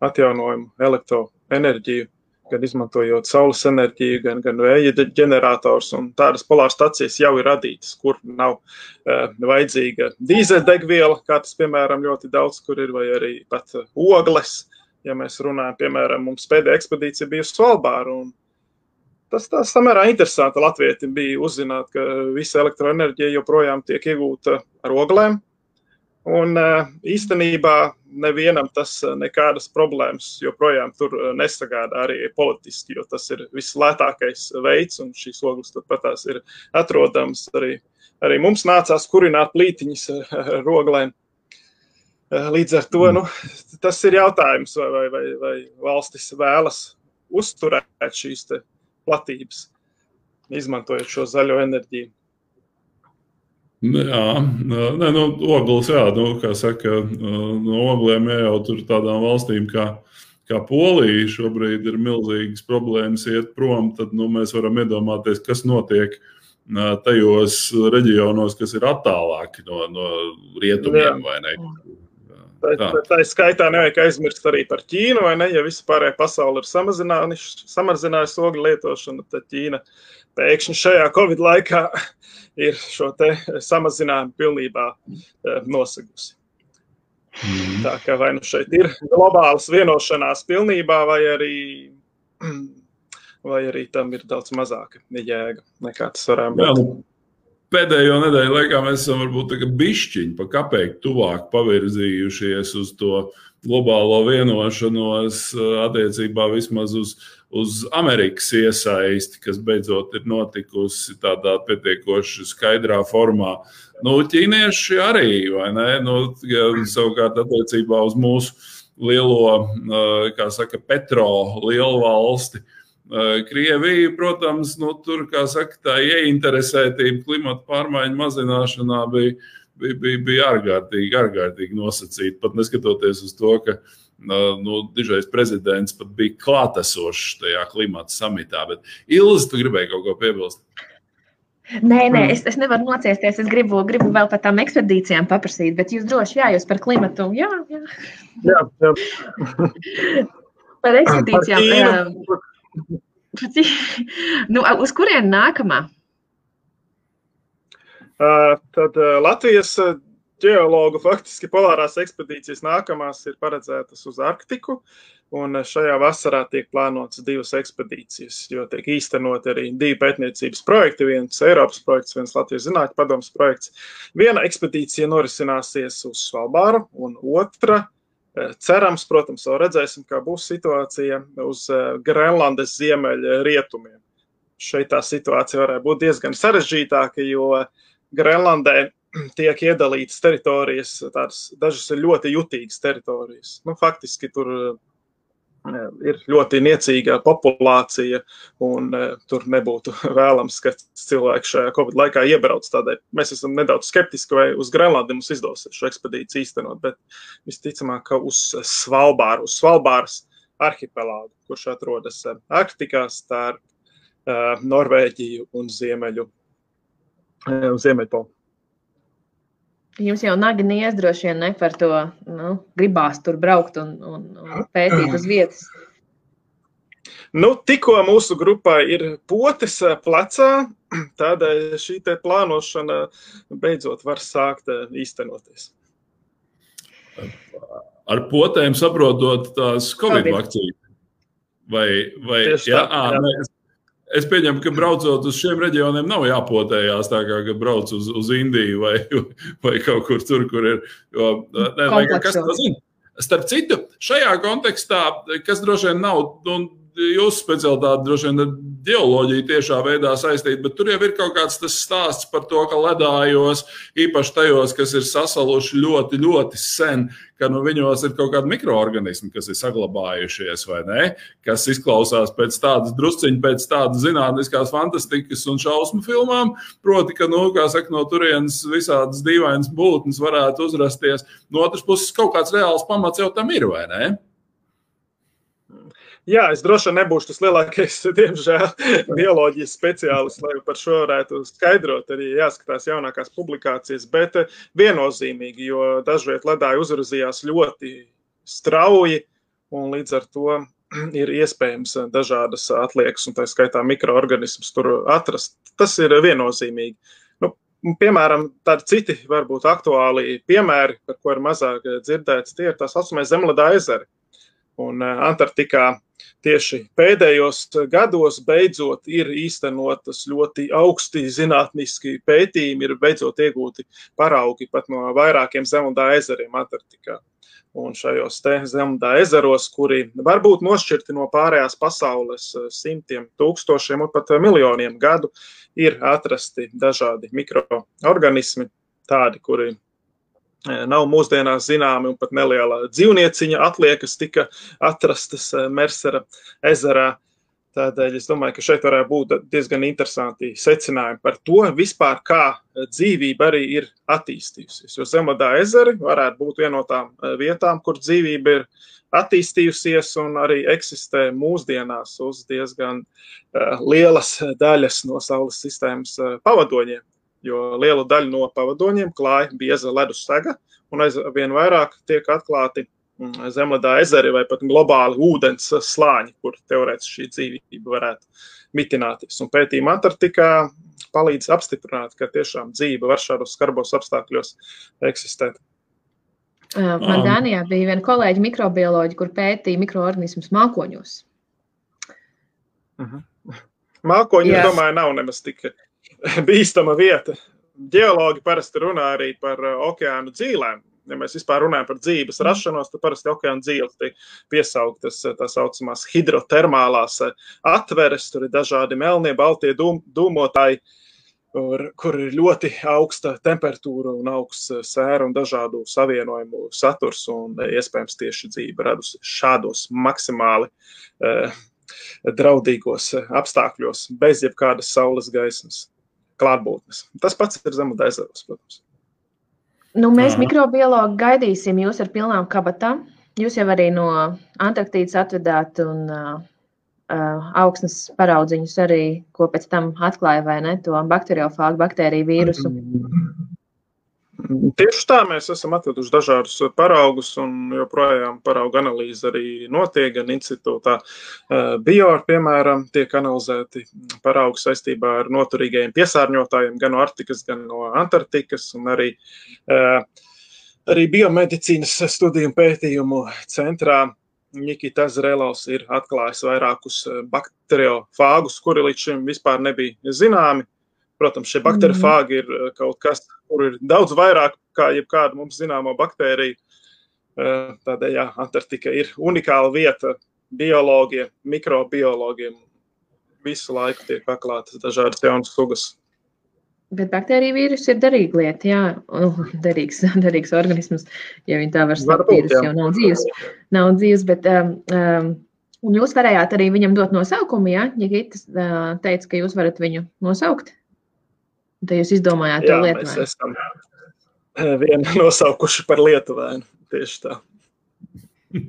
atjaunojumu elektroenerģiju, gan izmantojot saules enerģiju, gan, gan vēja ģenerators. Tādas polāra stacijas jau ir radītas, kur nav uh, vajadzīga dīzeļdegviela, kā tas, piemēram, ļoti daudz kur ir, vai arī pat uh, ogles ja mēs runājam, piemēram, mums pēdējā ekspedīcija bija uz Svalbāru. Tas tas samērā interesanti Latvijai bija uzzināt, ka visa elektroenerģija joprojām tiek iegūta ar oglēm. Un īstenībā nevienam tas nekādas problēmas joprojām tur nesagādā arī politiski, jo tas ir vislētākais veids, un šīs ogles turpat ir atrodamas arī. Arī mums nācās kurināt plītiņas ar oglēm. Eh, līdz ar to mm. nu, tas ir jautājums, vai, vai, vai, vai valstis vēlas uzturēt šīs platības, izmantojot šo zaļo enerģiju. Jā, nē, nu, ogles, jā, nu, kā saka, no ogliem jau tur tādām valstīm kā, kā Polija šobrīd ir milzīgas problēmas iet prom, tad nu, mēs varam iedomāties, kas notiek tajos reģionos, kas ir attālāki no, no rietumiem, vai ne? Tā, tā, tā skaitā nevajag aizmirst arī par Ķīnu, vai ne? Ja vispārējā pasaule ir samazinājusi ogļu lietošanu, tad Ķīna pēkšņi šajā Covid laikā <laughs> ir šo samazinājumu pilnībā e, nosegusi. Mm. Tā kā vai nu šeit ir globālas vienošanās pilnībā, vai arī, <clears throat> vai arī tam ir daudz mazāka jēga nekā tas varētu būt. Jā, nu, pēdējo nedēļu laikā mēs esam varbūt bišķiņi pa kapeiku tuvāk pavirzījušies uz to globālo vienošanos eh, attiecībā vismaz uz, uz Amerikas iesaisti, kas beidzot ir notikusi tādā pietiekoši skaidrā formā. Nu, ķīnieši arī, vai ne? Nu, savukārt attiecībā uz mūsu lielo, eh, kā saka, petro lielu valsti Krievija, protams, nu, tur, kā saka, tā ieinteresētība klimata pārmaiņu mazināšanā bija, bija, bija, bija ārkārtīgi, ārkārtīgi nosacīta. Pat neskatoties uz to, ka nu, dižais prezidents pat bija klātesošs tajā klimata samitā. Bet Ilzi, tu gribēji kaut ko piebilst? Nē, nē, es, es nevaru nociesties. Es gribu, gribu vēl par tām ekspedīcijām paprasīt, bet jūs droši jā, jūs par klimatu. Jā, jā. jā, jā. par ekspedīcijām. Par nu, uz kurien nākamā? Uh, tad uh, Latvijas ģeologu faktiski polārās ekspedīcijas nākamās ir paredzētas uz Arktiku. Un šajā vasarā tiek plānotas divas ekspedīcijas, jo tiek īstenot arī divi pētniecības projekti. Viens Eiropas projekts, viens Latvijas Zinātņu padomus projekts. Viena ekspedīcija norisināsies uz Svalbāru, un otra, cerams, protams, vēl redzēsim, kā būs situācija uz Grenlandes ziemeļa rietumiem. Šeit tā situācija varētu būt diezgan sarežģītāka, jo Grenlandē <clears throat> tiek iedalītas teritorijas, tādas dažas ir ļoti jutīgas teritorijas. Nu, faktiski tur ir ļoti niecīga populācija, un uh, tur nebūtu <laughs> vēlams, ka cilvēki šajā Covid laikā iebrauc. Tādēļ mēs esam nedaudz skeptiski, vai uz Grenlandi mums izdosies šo ekspedīciju īstenot, bet visticamāk, ka uz Svalbāru, uz Svalbāras arhipelāgu, kurš atrodas Arktikā starp Norvēģiju un Ziemeļu, Ziemeļpolu. Jums jau nagi nies droši vien ne par to, nu, gribās tur braukt un, un, un pētīt uz vietas. Nu, tikko mūsu grupā ir potes plecā, <clears throat> tādēļ šī plānošana beidzot var sākt īstenoties. Ar potēm saprotot tās Covid vakcīnas. Vai, vai Tieši jā, tā, ā, jā. nē, Es pieņemu, ka braucot uz šiem reģioniem, nav jāpotējās tā kā, brauc uz, uz Indiju vai, vai kaut kur tur, kur ir. Jo, ne, lai, kas? Starp citu, šajā kontekstā, kas droši vien nav. Nu, Jūsu specialitāte droši vien ir geoloģija tiešā veidā saistīta, bet tur jau ir kaut kāds tas stāsts par to, ka ledājos, īpaši tajos, kas ir sasaluši ļoti, ļoti sen, ka nu, viņos ir kaut kādi mikroorganismi, kas ir saglabājušies, vai ne? Kas izklausās pēc tādas drusciņas, pēc tādas zinātniskās fantastikas un šausmu filmām. Proti, ka nu, saka, no turienes visādas dīvainas būtnes varētu uzrasties. No otras puses, kaut kāds reāls pamats jau tam ir, vai ne? Jā, es droši vien nebūšu tas lielākais, <laughs> diemžēl, bioloģijas speciālists, lai par šo varētu skaidrot. Arī jāskatās jaunākās publikācijas, bet eh, viennozīmīgi, jo dažviet ledāji uzrazījās ļoti strauji, un līdz ar to <clears throat> ir iespējams dažādas atliekas, un tā skaitā mikroorganismus tur atrast. Tas ir viennozīmīgi. Nu, piemēram, tādi citi varbūt aktuāli piemēri, par ko ir mazāk dzirdēts, tie ir tā saucamie zemledā ezeri. Un eh, Antarktikā tieši pēdējos gados beidzot ir īstenotas ļoti augsti zinātniski pētījumi, ir beidzot iegūti paraugi pat no vairākiem zemudā ezeriem Antarktikā. Un šajos zemudā ezeros, kuri var būt nošķirti no pārējās pasaules simtiem, tūkstošiem un pat miljoniem gadu, ir atrasti dažādi mikroorganismi, tādi, kuri nav mūsdienās zināmi, un pat neliela dzīvnieciņa atliekas tika atrastas Mersera ezerā. Tādēļ es domāju, ka šeit varētu būt diezgan interesanti secinājumi par to, vispār, kā dzīvība arī ir attīstījusies. Jo Zemladā ezeri varētu būt viena no tām vietām, kur dzīvība ir attīstījusies un arī eksistē mūsdienās uz diezgan lielas daļas no Saules sistēmas pavadoņiem jo lielu daļu no pavadoņiem klāja bieza ledus sega, un aizvien vairāk tiek atklāti zemledā ezeri vai pat globāli ūdens slāņi, kur teorētiski šī dzīvība varētu mitināties. Un pētījuma Antarktikā palīdz apstiprināt, ka tiešām dzīve var šādos skarbos apstākļos eksistēt. Man Dānijā bija viena kolēģa mikrobioloģija, kur pētīja mikroorganismus mākoņos. Uh -huh. Mākoņi, es domāju, nav nemaz tik <laughs> bīstama vieta. Geologi parasti runā arī par okeānu dzīvēm. Ja mēs vispār runājam par dzīves rašanos, tad parasti okeāna dzīves tiek piesauktas tā saucamās hidrotermālās atveres. Tur ir dažādi melnie, baltie dūm, dūmotāji, kur, kur ir ļoti augsta temperatūra un augsts sēra un dažādu savienojumu saturs. Un iespējams tieši dzīve radusi šādos maksimāli uh, draudīgos apstākļos, bez jebkādas saules gaismas klātbūtnes. Tas pats ir zemūdens ezeros, protams. Nu, mēs, mikrobiologi, gaidīsim jūs ar pilnām kabatām. Jūs jau arī no Antarktīdas atvedāt un uh, augsnes paraudziņus arī, ko pēc tam atklāja, vai ne, to bakteriofāgu baktēriju vīrusu. Tieši tā mēs esam atveduši dažādus paraugus, un joprojām paraugu analīze arī notiek. Gan institūtā Bior, piemēram, tiek analizēti paraugi saistībā ar noturīgajiem piesārņotājiem, gan no Arktikas, gan no Antarktikas, un arī, arī biomedicīnas studiju pētījumu centrā Nikita Zrelovs ir atklājis vairākus bakteriofāgus, kuri līdz šim vispār nebija zināmi. Protams, šie bakteriofāgi ir eh, kaut kas, kur ir daudz vairāk kā jebkāda mums zināmā baktērija. Eh, tādēļ, jā, Antarktika ir unikāla vieta biologiem, mikrobiologiem. Visu laiku tiek atklātas dažādas jaunas sugas. Bet baktērija vīruss ir derīga lieta, jā, nu, derīgs, <laughs> derīgs organisms, ja viņi tā var saukt. Vīrus jau nav dzīves, nav dzīves, bet um, um, un jūs varējāt arī viņam dot nosaukumu, jā, ja Gitas uh, teica, ka jūs varat viņu nosaukt. Tad jūs izdomājāt Jā, to lietu. Mēs esam eh, vienu <laughs> nosaukuši par lietuvēnu. Tieši tā. <laughs>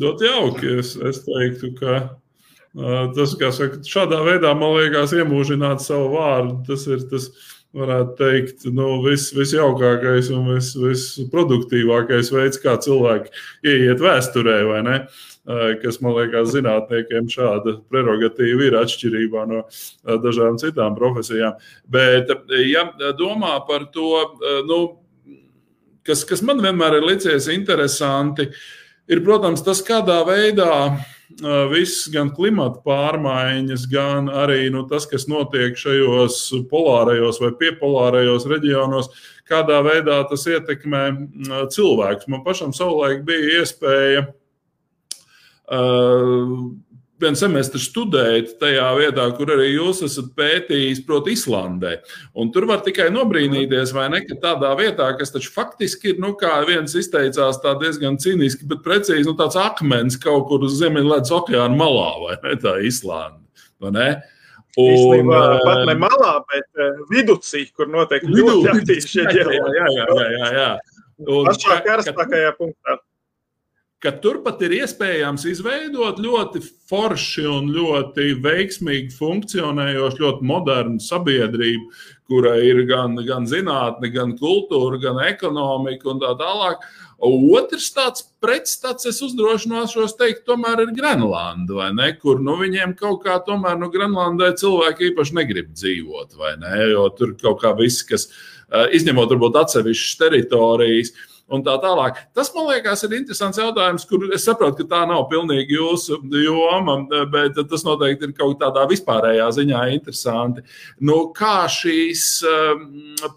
Dot jauki. Es, es teiktu, ka uh, tas, kā saka, šādā veidā, man liekas, iemūžināt savu vārdu, tas ir tas, varētu teikt, nu, vis, visjaukākais un vis, visproduktīvākais veids, kā cilvēki ieiet vēsturē, vai ne? Uh, kas man liekas, zinātniekiem šāda prerogatīva ir atšķirībā no dažām citām profesijām. Bet, ja domā par to, nu, kas, kas man vienmēr ir licies interesanti, ir, protams, tas, kādā veidā viss, gan klimata pārmaiņas, gan arī nu, tas, kas notiek šajos polārajos vai piepolārajos reģionos, kādā veidā tas ietekmē cilvēkus. Man pašam savulaik bija iespēja Uh, vienu semestri studējat tajā vietā, kur arī jūs esat pētījis, proti, Islandē. Un tur var tikai nobrīnīties, vai ne, ka tādā vietā, kas taču faktiski ir, nu, kā viens izteicās, tā diezgan cīniski, bet precīzi, nu, tāds akmens kaut kur uz Ziemeļledus okeāna malā, vai ne, tā Islanda, vai ne? Un, Īstenībā, pat ne malā, bet viducī, kur notiek ļoti aktīvi šie ģeoloģi. <laughs> Jā, jā, jā, jā, jā. Un, Pašā karstākajā punktā ka turpat ir iespējams izveidot ļoti forši un ļoti veiksmīgi funkcionējošu, ļoti modernu sabiedrību, kurai ir gan, gan zinātne, gan kultūra, gan ekonomika un tā tālāk. Otrs tāds pretstats, es uzdrošināšos teikt, tomēr ir Grenlanda, vai ne? Kur nu, viņiem kaut kā tomēr nu, Grenlandē cilvēki īpaši negrib dzīvot, vai ne? Jo tur kaut kā viss, kas eh, izņemot varbūt atsevišķas teritorijas, uh, un tā tālāk. Tas, man liekas, ir interesants jautājums, kur es saprotu, ka tā nav pilnīgi jūsu joma, bet tas noteikti ir kaut kādā vispārējā ziņā interesanti. Nu, kā šīs um,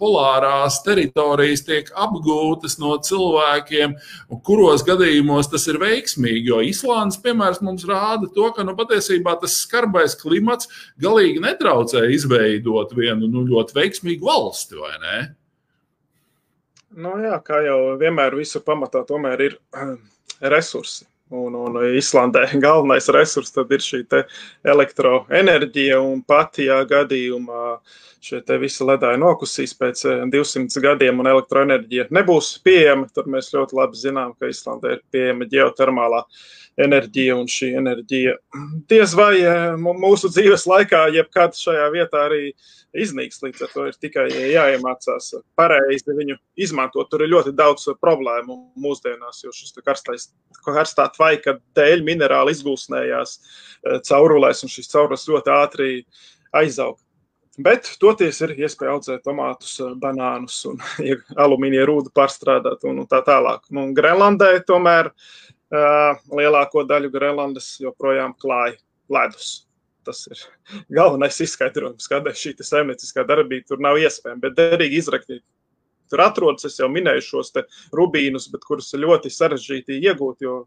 polārās teritorijas tiek apgūtas no cilvēkiem, kuros gadījumos tas ir veiksmīgi, jo Islandes piemērs mums rāda to, ka nu, patiesībā tas skarbais klimats galīgi netraucē izveidot vienu nu, ļoti veiksmīgu valsti, vai ne? Nu, jā, kā jau vienmēr, visur pamatā tomēr ir <clears throat> resursi. Un, un Islandē <laughs> galvenais resurs ir šī elektroenerģija. Un pat, ja gadījumā šie visi ledāji nokusīs pēc 200 eh, gadiem un elektroenerģija nebūs pieejama, tad mēs ļoti labi zinām, ka Islandē ir pieejama ģeotermālā enerģija. Un šī enerģija diez vai eh, mūsu dzīves laikā, jebkad šajā vietā arī iznīks. Līdz ar to ir tikai jāiemācās pareizi viņu izmantot. Tur ir ļoti daudz problēmu mūsdienās, jo šis karstais, karstā tvaika dēļ minerāli izgulsnējās eh, caurulēs, un šis caurulis ļoti ātri aizaug. Bet toties ir iespēja audzēt tomātus, eh, banānus un ja <laughs> alumīnija rūdu pārstrādāt un, un tā tālāk. Nu, Grenlandē tomēr lielāko daļu Grenlandes joprojām klāja ledus tas ir <laughs> galvenais izskaidrojums, kādēļ šī saimnieciskā darbība tur nav iespējama. Bet derīgi izrakstīt. Tur atrodas, es jau minēju šos rubīnus, bet kurus ļoti sarežģīti iegūt, jo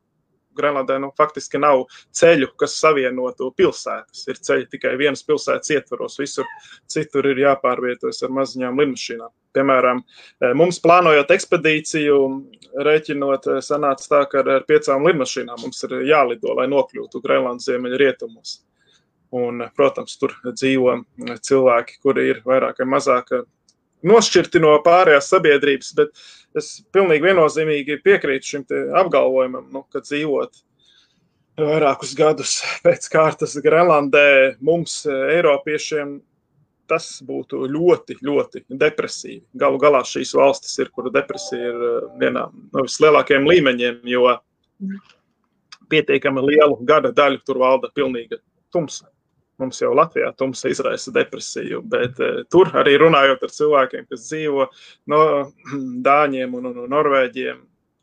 Grenlandē nu, faktiski nav ceļu, kas savienotu pilsētas. Ir ceļi tikai vienas pilsētas ietvaros, visur citur ir jāpārvietojas ar maziņām lidmašīnām. Piemēram, eh, mums plānojot ekspedīciju, rēķinot, eh, sanāca tā, ka ar piecām lidmašīnām mums ir jālido, lai nokļūtu Grenlandes ziemeļrietumos. Un, protams, tur dzīvo cilvēki, kuri ir vairāk vai mazāk nošķirti no pārējās sabiedrības, bet es pilnīgi viennozīmīgi piekrītu šim apgalvojumam, nu, ka dzīvot vairākus gadus pēc kārtas Grenlandē mums, Eiropiešiem, tas būtu ļoti, ļoti depresīvi. Galu galā šīs valstis ir, kur depresija ir vienā no vislielākajiem līmeņiem, jo pietiekami lielu gada daļu tur valda pilnīga tumsa. Mums jau Latvijā tumsa izraisa depresiju, bet uh, tur arī runājot ar cilvēkiem, kas dzīvo no <clears throat> Dāņiem un, un Norvēģiem,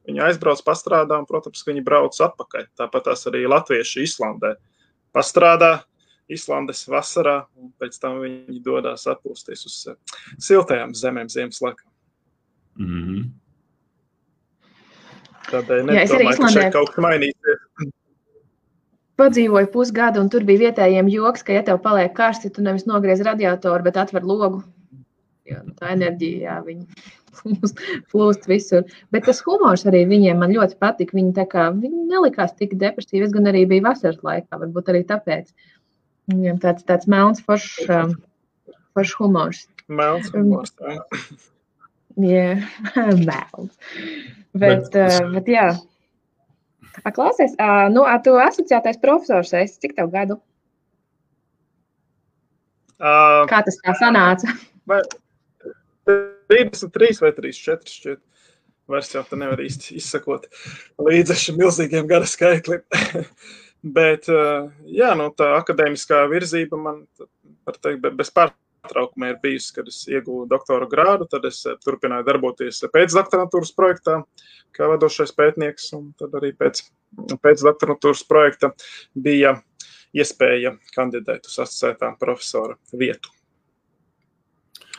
viņi aizbrauc pastrādā, un, protams, viņi brauc atpakaļ. Tāpat tās arī latvieši Islandē pastrādā, Islandes vasarā, un pēc tam viņi dodas atpūsties uz siltajām zemēm ziemas laikā. Mm -hmm. Tādēļ nedomāju, ka šeit kaut kas mainīsies <clears throat> padzīvoju pusgadu, un tur bija vietējiem joks, ka, ja tev paliek karsti, tu nevis nogriez radiatoru, bet atver logu. Jo, nu, tā enerģija, jā, viņi <laughs> plūst, visur. Bet tas humors arī viņiem man ļoti patika. Viņi, kā, viņi nelikās tik depresīvi. Es gan arī biju vasaras laikā, varbūt arī tāpēc. Viņiem tāds, tāds melns, foršs, um, foršs humors. Melns humors. Jā, <laughs> melns. Bet, bet, uh, bet jā. A, klausies, uh, nu, a, tu asociētais profesors, es cik tev gadu? Uh, Kā tas tā sanāca? Vai 33 vai 34 šķiet. Vairs jau tā nevar īsti izsakot līdz šim milzīgiem gada skaitlim. <laughs> Bet, jā, nu, tā akadēmiskā virzība man, var teikt, bez pārtraukuma ir bijusi, kad es iegūstu doktora grādu, tad es turpināju darboties pēcdoktorantūras projektā, kā vadošais pētnieks, tad arī pēc pēc doktorantūras projekta bija iespēja kandidēt uz asociētā profesora vietu.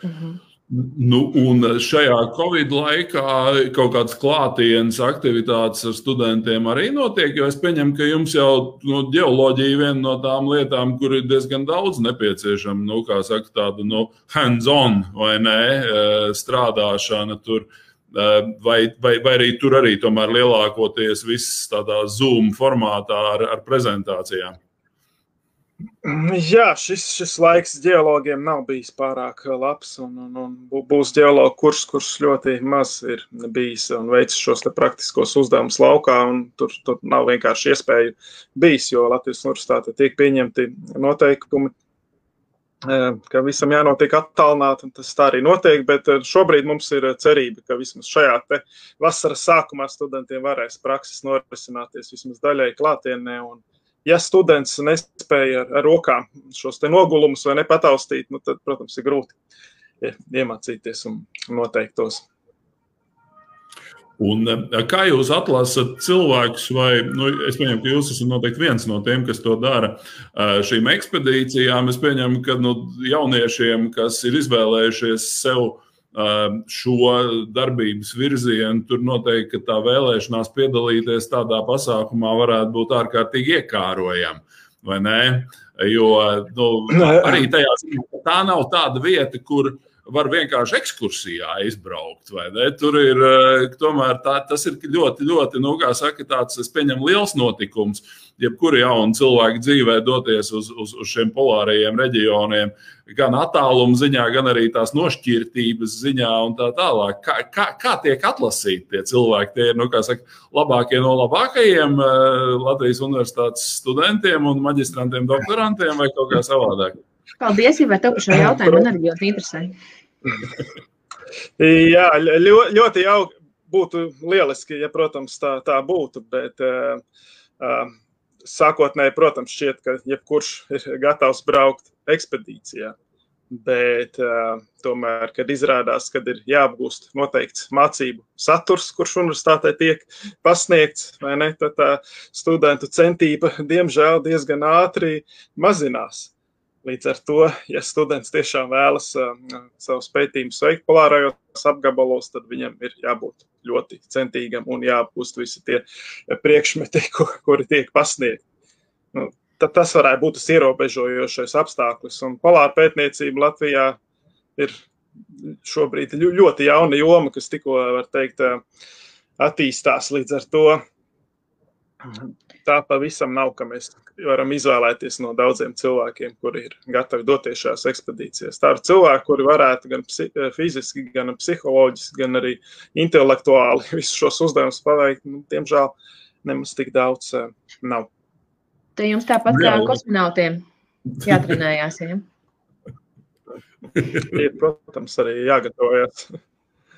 Mhm. Nu, un šajā Covid laikā kaut kādas klātienes aktivitātes ar studentiem arī notiek. Jo es pieņemu, ka jums jau nu, geoloģija ir viena no tām lietām, kur ir diezgan daudz nepieciešama, nu, kā saka, tāda nu, hands-on vai ne eh, strādāšana tur. Uh, Vai, vai, vai arī tur arī tomēr lielākoties viss tādā Zoom formātā ar, ar prezentācijām? Jā, šis, šis laiks geologiem nav bijis pārāk labs. Un, un, un būs geologu kurs, kurš ļoti maz ir bijis un veicis šos praktiskos uzdevumus laukā. Tur, tur nav vienkārši iespēju bijis, jo Latvijas universitāte tiek pieņemti noteikumi ka visam jānotiek attālināti, un tas tā arī notiek. Bet šobrīd mums ir cerība, ka vismaz šajā vasaras sākumā studentiem varēs prakses norisināties vismaz daļai klātienē. Un, ja students nespēja ar, ar rokām šos nogulumus vai nepataustīt, nu, tad, protams, ir grūti iemācīties un noteiktos. Un, eh, kā jūs atlasat cilvēkus, vai nu, es pieņemu, ka jūs esat noteikti viens no tiem, kas to dara eh, šīm ekspedīcijām? Es pieņemu, ka nu, jauniešiem, kas ir izvēlējušies sev eh, šo darbības virzienu, tur noteikti tā vēlēšanās piedalīties tādā pasākumā varētu būt ārkārtīgi iekārojama. Vai ne? Jo nu, arī tajā ziņā tā nav tāda vieta, kur uh, var vienkārši ekskursijā izbraukt. Tur ir eh, tomēr tā, tas ir ļoti, ļoti, nu, kā saka, tāds, es pieņemu, liels notikums. Jebkura jauna cilvēka dzīvē doties uz, uz, uz šiem polārajiem reģioniem, gan attāluma ziņā, gan arī tās nošķirtības ziņā un tā tālāk. Kā, kā, kā tiek atlasīti tie cilvēki? Tie ir, nu, kā saka, labākie no labākajiem uh, Latvijas universitātes studentiem un maģistrantiem, doktorantiem vai kaut kā savādāk? Paldies, ja tev par šo jautājumu man arī ļoti interesē. <laughs> Jā, ļoti, jauki. Būtu lieliski, ja, protams, tā, tā būtu. Bet uh, uh, sākotnēji, protams, šķiet, ka jebkurš ir gatavs braukt ekspedīcijā. Bet uh, tomēr, kad izrādās, ka ir jāapgūst noteikts mācību saturs, kurš universitātē tiek pasniegts, vai ne, tad tā studentu centība, diemžēl, diezgan ātri mazinās. Līdz ar to, ja students tiešām vēlas uh, savus pētījumus veikt polārajos apgabalos, tad viņam ir jābūt ļoti centīgam un jāapgūst visi tie priekšmeti, kuri tiek pasniegti. Nu, tad tas varētu būt tas ierobežojošais apstākļus. Un polāra pētniecība Latvijā ir šobrīd ļoti jauna joma, kas tikko, var teikt, attīstās līdz ar to tā pavisam nav, ka mēs varam izvēlēties no daudziem cilvēkiem, kuri ir gatavi doties šajās ekspedīcijās. Tā ir cilvēki, kuri varētu gan fiziski, gan psiholoģiski, gan arī intelektuāli <laughs> visus šos uzdevumus paveikt. Nu, diemžēl nemaz tik daudz uh, nav. Te jums tāpat kā kosmonautiem jātrenējās. Ja? <laughs> Ir, protams, arī jāgatavojas.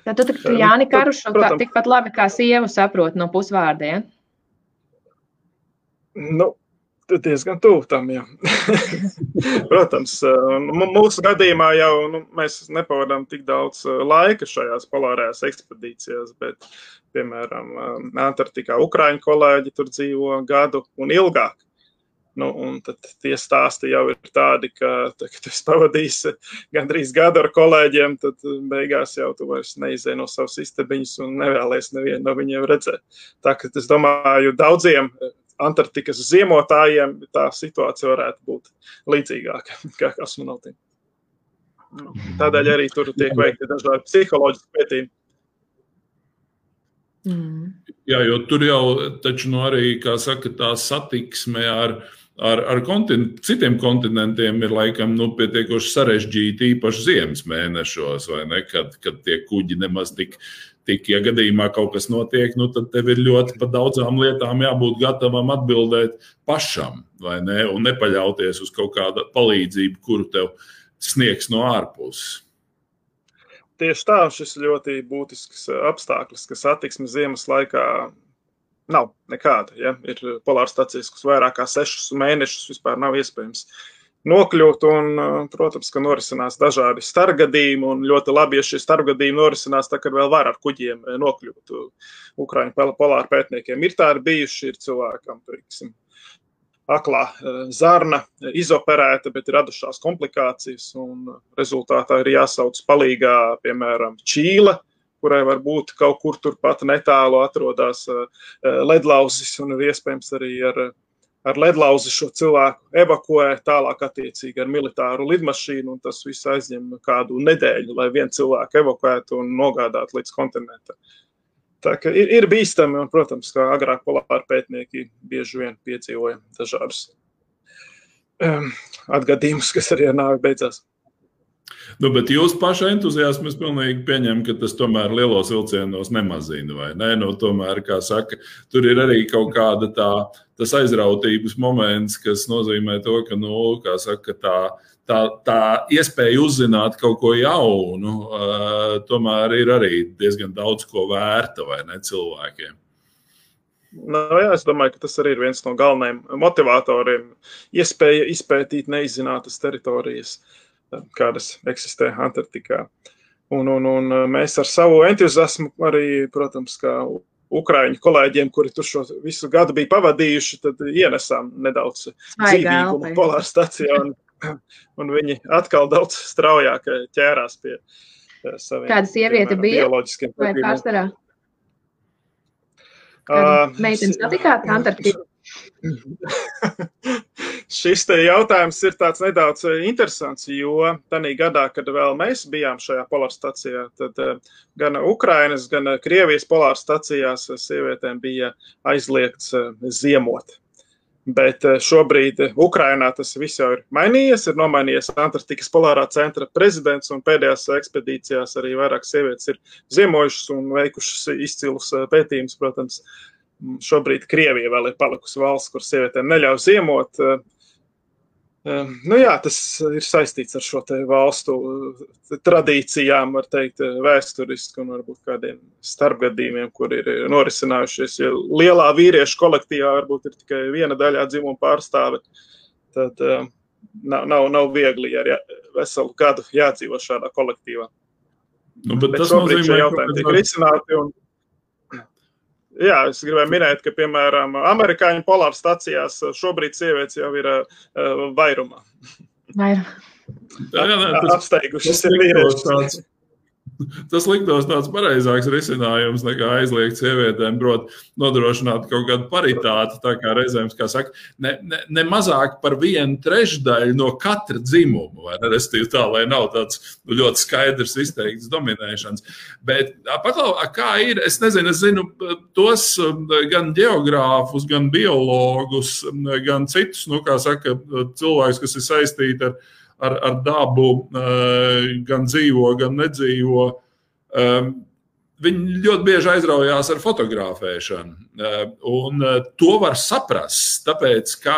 Tad tu tik Jāni Karušu tikpat labi kā sievu saprot no pusvārdiem. Ja? Nu, diezgan tuvu tam. <laughs> Protams, mūsu gadījumā jau nu, mēs nepavadām tik daudz laika šajās polārajās ekspedīcijās, bet, piemēram, Antarktikā Ukrāņu kolēģi tur dzīvo gadu un ilgāk. Nu, un tad tie stāsti jau ir tādi, ka, tā, kad es pavadīju gandrīz gadu ar kolēģiem, tad beigās jau tu vairs neizēji no savas istabiņas un nevēlies nevienu no viņiem redzēt. Tā kā es domāju, daudziem Antarktikas ziemotājiem tā situācija varētu būt līdzīgāka <laughs> kā kosmonautiem. Tādēļ arī tur tiek veikti dažādi psiholoģiski pētījumi. Mm. Jā, jo tur jau taču nu arī, saka, tā satiksme ar, ar, ar kontinent, citiem kontinentiem ir laikam nu, pietiekoši sarežģīta, īpaši ziemas mēnešos, vai ne, kad, kad tie kuģi nemaz tik tik, ja gadījumā kaut kas notiek, nu, tad tev ir ļoti par daudzām lietām jābūt gatavam atbildēt pašam, vai ne? Un nepaļauties uz kaut kādu palīdzību, kuru tev sniegs no ārpuses. Tieši tā, šis ļoti būtisks apstākļus, ka satiksme ziemas laikā nav nekāda. Ja? Ir polārstacijas, kas vairāk kā sešus mēnešus vispār nav iespējams uh, nokļūt. Un, protams, ka norisinās dažādi starpgadījumi. Un ļoti labi, ja šie starpgadījumi norisinās, tad, kad vēl var ar kuģiem nokļūt. Ukrāņu polāru pētniekiem ir tādi bijuši, ir cilvēkam, teiksim, aklā zarna izoperēta, bet ir radušās komplikācijas. Rezultātā ir jāsauc palīgā, piemēram, Čīla kurai varbūt kaut kur turpat netālu atrodas ledlauzis un ir iespējams arī ar ar ledlauzi šo cilvēku evakuē tālāk attiecīgi ar militāru lidmašīnu, un tas viss aizņem kādu nedēļu, lai vienu cilvēku evakuētu un nogādātu līdz kontinentam. Tā kā ir, ir bīstami, un, protams, kā agrāk polāri pētnieki bieži vien piedzīvoja dažādus um, atgadījumus, kas arī ar nāvi beidzās. Nu, bet jūsu paša entuziasmu es pilnīgi pieņemu, ka tas tomēr lielos vilcienos nemazina. Vai ne? Nu, tomēr, kā saka, tur ir arī kaut kāda tā, aizrautības moments, kas nozīmē to, ka, nu, saka, tā, tā, tā iespēja uzzināt kaut ko jaunu, uh, tomēr ir arī diezgan daudz ko vērta vai ne cilvēkiem. Nu, jā, es domāju, ka tas arī ir viens no galvenajiem motivatoriem. Iespēja izpētīt neizzinātas teritorijas. Uh, kādas eksistē Antarktikā. Un, un, un mēs ar savu entuziasmu arī, protams, kā Ukrāņu kolēģiem, kuri tur šo visu gadu bija pavadījuši, tad ienesām nedaudz dzīvīgumu polāra stacijā. Un, <clears throat> un viņi atkal daudz straujāk ķērās pie saviem. Kāda sieviete bija? Bioloģiskiem vai pārstarā? Uh, Meitenes satikāt Antarktikā? <laughs> Šis jautājums ir nedaudz eh, interesants, jo tajā gadā, kad vēl mēs bijām šajā polārstacijā, tad eh, gan Ukrainas, gan Krievijas polārstacijās sievietēm bija aizliegts eh, ziemot. Bet šobrīd Ukrainā tas viss jau ir mainījies. Ir nomainījies Antarktikas polārā centra prezidents, un pēdējās ekspedīcijās arī vairāk sievietes ir ziemojušas un veikušas izcilus pētījumus, protams, šobrīd Krievija vēl ir palikusi valsts, kur sievietēm neļauj ziemot. Eh, eh, nu jā, tas ir saistīts ar šo valstu eh, tradīcijām, var teikt, vēsturiski un varbūt kādiem starpgadījumiem, kur ir norisinājušies. Ja lielā vīriešu kolektīvā varbūt ir tikai viena daļā dzimuma pārstāve, tad nav, nav, nav viegli ar veselu gadu jādzīvo šādā kolektīvā. Nu, bet, bet tas nozīmē, ka jautājumi tiek risināti. Un, Jā, es gribēju minēt, ka, piemēram, amerikāņu polāra stacijās šobrīd sievietes jau ir uh, vairumā. Jā, nē, tas, apsteigušas ir vīrieši. Tas liktos tāds pareizāks risinājums nekā aizliegt sievietēm, proti, nodrošināt kaut kādu paritāti. Tā kā reizēm, kā saka, ne, ne, ne mazāk par vienu trešdaļu no katra dzimuma? Restīvi tā, lai nav tāds nu, ļoti skaidrs, izteikts dominēšanas. Bet paklau, kā ir, es nezinu, es zinu tos gan geogrāfus, gan biologus, gan citus, nu, kā saka, cilvēkus, kas ir saistīti ar ar, ar dabu eh, gan dzīvo, gan nedzīvo. Eh, viņi ļoti bieži aizraujās ar fotografēšanu. Eh, un to var saprast, tāpēc, ka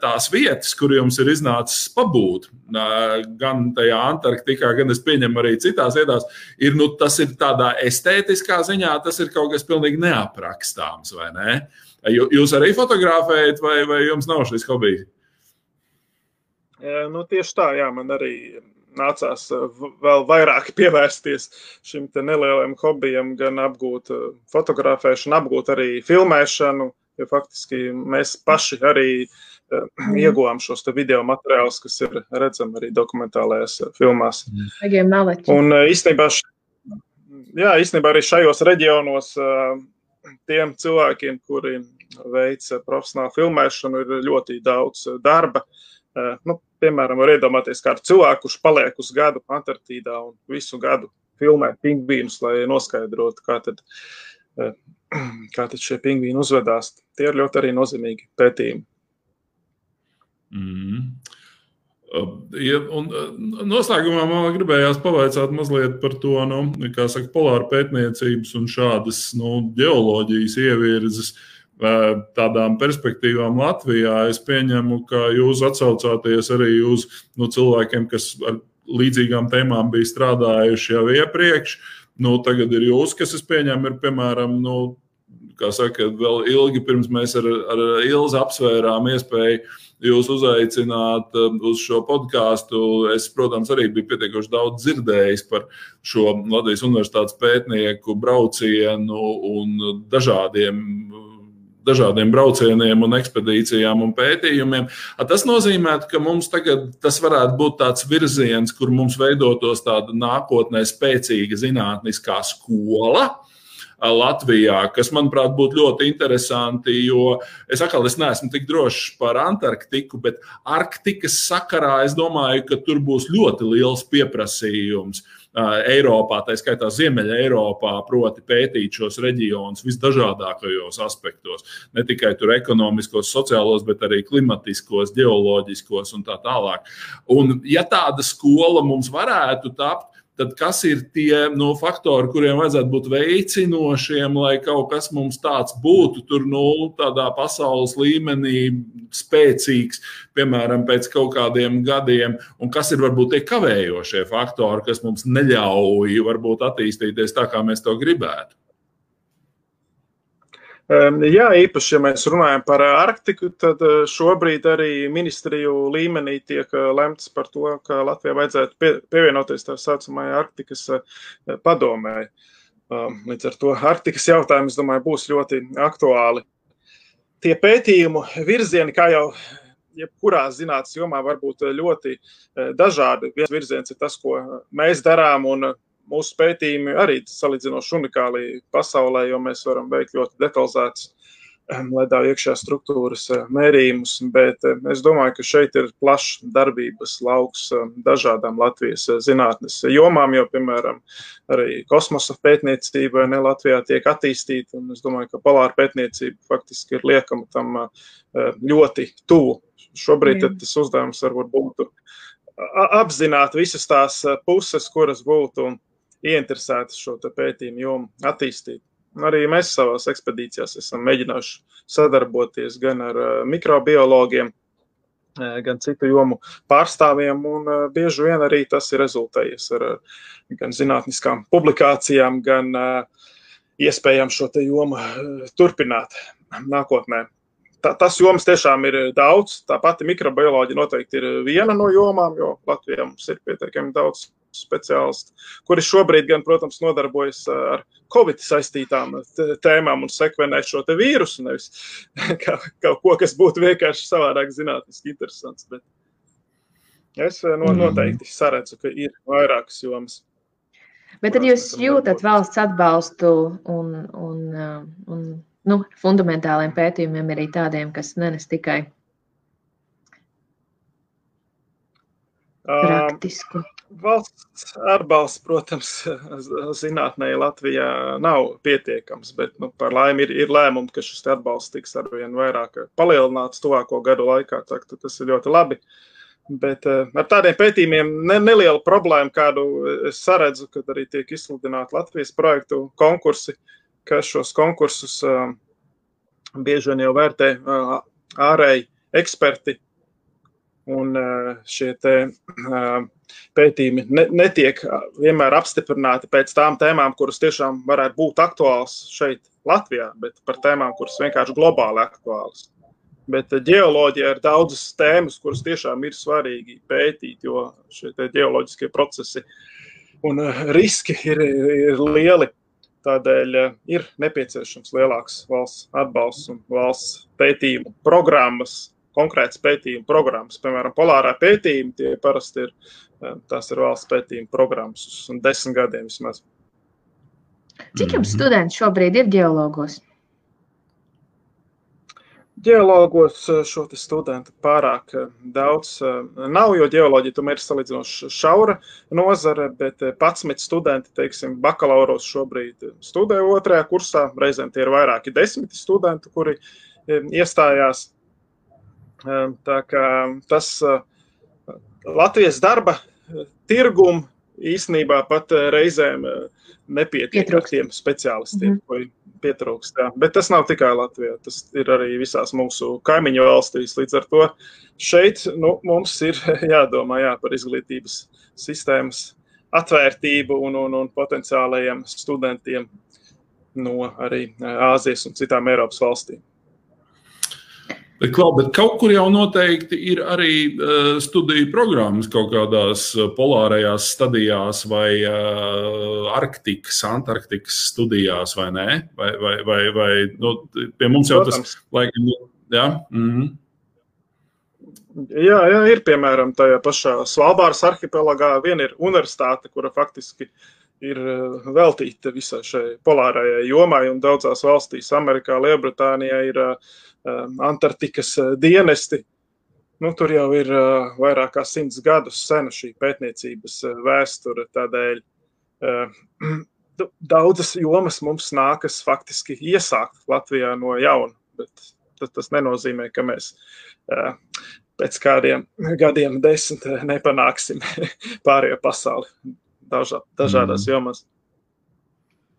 tās vietas, kur jums ir iznācis pabūt, gan tajā Antarktikā, gan es pieņemu arī citās vietās, ir, nu, tas ir tādā estētiskā ziņā, tas ir kaut kas pilnīgi neaprakstāms, vai ne? Jūs arī fotografējat, vai, vai jums nav šis hobijs? Nu, tieši tā, jā, man arī nācās vēl vairāk <laughs> pievērsties šim nelielam hobijam, gan apgūt fotografēšanu, apgūt arī filmēšanu. Jo faktiski mēs paši arī <clears throat> mm. ieguvām šos video materiālus, kas ir redzami arī dokumentālajās filmās. Un īstenībā, jā, īstenībā arī šajos reģionos tiem cilvēkiem, kuri veic profesionālu filmēšanu, ir ļoti daudz darba. Nu, piemēram, var iedomāties kādu cilvēku, kurš paliek uz gadu Antarktīdā un visu gadu filmē pingvīnus, lai noskaidrotu, kā tad, eh, <clears throat> kā tad šie pingvīni uzvedās. Tie ir ļoti arī nozīmīgi pētījumi. Mm. Ja, un, noslēgumā man gribējās pavaicāt mazliet par to, nu, kā saka, polāra pētniecības un šādas nu, geoloģijas ievirzes. Uh, tādām perspektīvām Latvijā, es pieņemu, ka jūs atsaucāties arī uz nu, cilvēkiem, kas ar līdzīgām tēmām bija strādājuši jau iepriekš. Nu, tagad ir jūs, kas es pieņemu, ir piemēram, nu, kā saka, vēl ilgi pirms mēs ar, ar Ilzi apsvērām iespēju jūs uzaicināt uz šo podkāstu. Es, protams, arī biju pietiekuši daudz dzirdējis par šo Latvijas Universitātes pētnieku braucienu un dažādiem dažādiem braucieniem, un ekspedīcijām un pētījumiem. Tas nozīmē, ka mums tagad tas varētu būt tāds virziens, kur mums veidotos tāda nākotnē spēcīga zinātniskā skola. Latvijā, kas, manuprāt, būtu ļoti interesanti, jo es atkal es neesmu tik drošs par Antarktiku, bet Arktikas sakarā es domāju, ka tur būs ļoti liels pieprasījums. Uh, Eiropā, tā skaitā Ziemeļa Eiropā, proti pētīt šos reģionus visdažādākajos aspektos. Ne tikai tur ekonomiskos, sociālos, bet arī klimatiskos, geoloģiskos un tā tālāk. Un, ja tāda skola mums varētu tapt, tad kas ir tie nu, faktori, kuriem vajadzētu būt veicinošiem, lai kaut kas mums tāds būtu, tur nu, tādā pasaules līmenī spēcīgs, piemēram, pēc kaut kādiem gadiem, un kas ir varbūt tie kavējošie faktori, kas mums neļauj varbūt attīstīties tā, kā mēs to gribētu. Jā, īpaši, ja mēs runājam par Arktiku, tad eh, šobrīd arī ministriju līmenī tiek eh, lemts par to, ka Latvijai vajadzētu pie, pievienoties tā saucamajai Arktikas eh, padomē. Līdz ar to Arktikas jautājums, domāju, būs ļoti aktuāli. Tie pētījumu virzieni, kā jau jebkurā zinātnīs jomā, var būt ļoti dažādi. Viens virziens ir tas, ko mēs darām, un mūsu pētījumi arī salīdzinoši unikāli pasaulē, jo mēs varam veikt ļoti detalizētus ehm, ledā iekšā struktūras eh, mērījumus, bet eh, es domāju, ka šeit ir plašs darbības lauks ehm, dažādām Latvijas eh, zinātnes jomām, jo, piemēram, arī kosmosa pētniecība ne Latvijā tiek attīstīta, un es domāju, ka polāra pētniecība faktiski ir liekama tam ļoti tuvu. Šobrīd tas uzdevums varbūt būtu apzināt visas tās puses, kuras būtu ieinteresēti šo pētījumu jomu attīstīt. Arī mēs savā ekspedīcijās esam mēģinājuši sadarboties gan ar eh, mikrobiologiem, eh, gan citu jomu pārstāvjiem, eh, bieži vien arī tas ir rezultējies ar gan zinātniskām publikācijām, gan iespējām šo jomu turpināt nākotnē. Tā, tas jomas tiešām ir daudz. Tā pati mikrobioloģija noteikti ir viena no jomām, jo Latvijā mums ir pietiekami daudz speciālisti, kuri šobrīd, gan, protams, nodarbojas ar Covid saistītām tēmām un sekvenē šo te vīrusu, nevis <laughs> kaut ko, kas būtu vienkārši savādāk zinātniski interesants. Bet... Es no, mm. noteikti saredzu, ka ir vairākas jomas. Bet tad jūs jūtat valsts atbalstu un, un, un nu, fundamentāliem pētījumiem arī tādiem, kas nenes tikai praktisku. Uh, valsts atbalsts, protams, <laughs> zinātnē Latvijā nav pietiekams, bet nu, par laimi ir, ir lēmumi, ka šis atbalsts tiks arvien vairāk palielināts tuvāko gadu laikā. Tā, tas ir ļoti labi. Bet uh, ar tādiem pētījumiem ne, neliela problēma, kādu es saredzu, kad arī tiek izsludināti Latvijas projektu konkursi, ka šos konkursus uh, bieži vien jau vērtē uh, ārēji eksperti. Un uh, šie te, uh, pētījumi ne, netiek vienmēr apstiprināti pēc tām tēmām, kuras tiešām varētu būt aktuālas šeit, Latvijā, bet par tēmām, kuras vienkārši globāli aktuālas. Bet ģeoloģija ir daudzas tēmas, kuras tiešām ir svarīgi pētīt, jo šie ģeoloģiskie procesi un riski ir, ir lieli. Tādēļ ir nepieciešams lielāks valsts atbalsts un valsts pētījumu programmas, konkrēts pētījumu programmas. Piemēram, polārā pētījumi tie parasti ir Tās ir valsts pētījuma programmas un desmit gadiem vismaz. Cik jums mhm. studenti šobrīd ir geologos? Geologos šo studentu pārāk daudz nav, jo geoloģija tomēr ir salīdzinoši šaura nozare, bet 11 studenti, teiksim, bakalauros šobrīd studē otrajā kursā. Reizēm tie ir vairāki desmiti studenti, kuri iestājās. Tā kā tas Latvijas darba tirgumu īstenībā pat eh, reizēm eh, nepietiek ar tiem speciālistiem, mm -hmm. ko pietrūkst. Jā. Bet tas nav tikai Latvijā, tas ir arī visās mūsu kaimiņu valstīs. Līdz ar to šeit nu, mums ir <laughs> jādomā jā, par izglītības sistēmas atvērtību un, un, un potenciālajiem studentiem no arī eh, Āzijas un citām Eiropas valstīm. Bet, klau, bet kaut kur jau noteikti ir arī uh, studiju programmas kaut kādās uh, polārajās stadijās vai uh, Arktikas, Antarktikas studijās, vai ne? Vai, vai, vai, vai nu, pie mums jau tas, laikam, jā? Mm -hmm. Jā, jā, ir piemēram tajā pašā Svalbāras arhipelagā. Viena ir universitāte, kura faktiski ir veltīta visai šai polārajai jomai, un daudzās valstīs, Amerikā, Lielbritānijā, ir uh, Antarktikas uh, dienesti. Nu, tur jau ir uh, vairāk kā simts gadus sena šī pētniecības uh, vēsture. Tādēļ <clears throat> daudzas jomas mums nākas faktiski iesākt Latvijā no jauna. Bet tas nenozīmē, ka mēs pēc kādiem gadiem, desmit, nepanāksim <laughs> pārējo pasauli dažā, dažādās mm. jomās.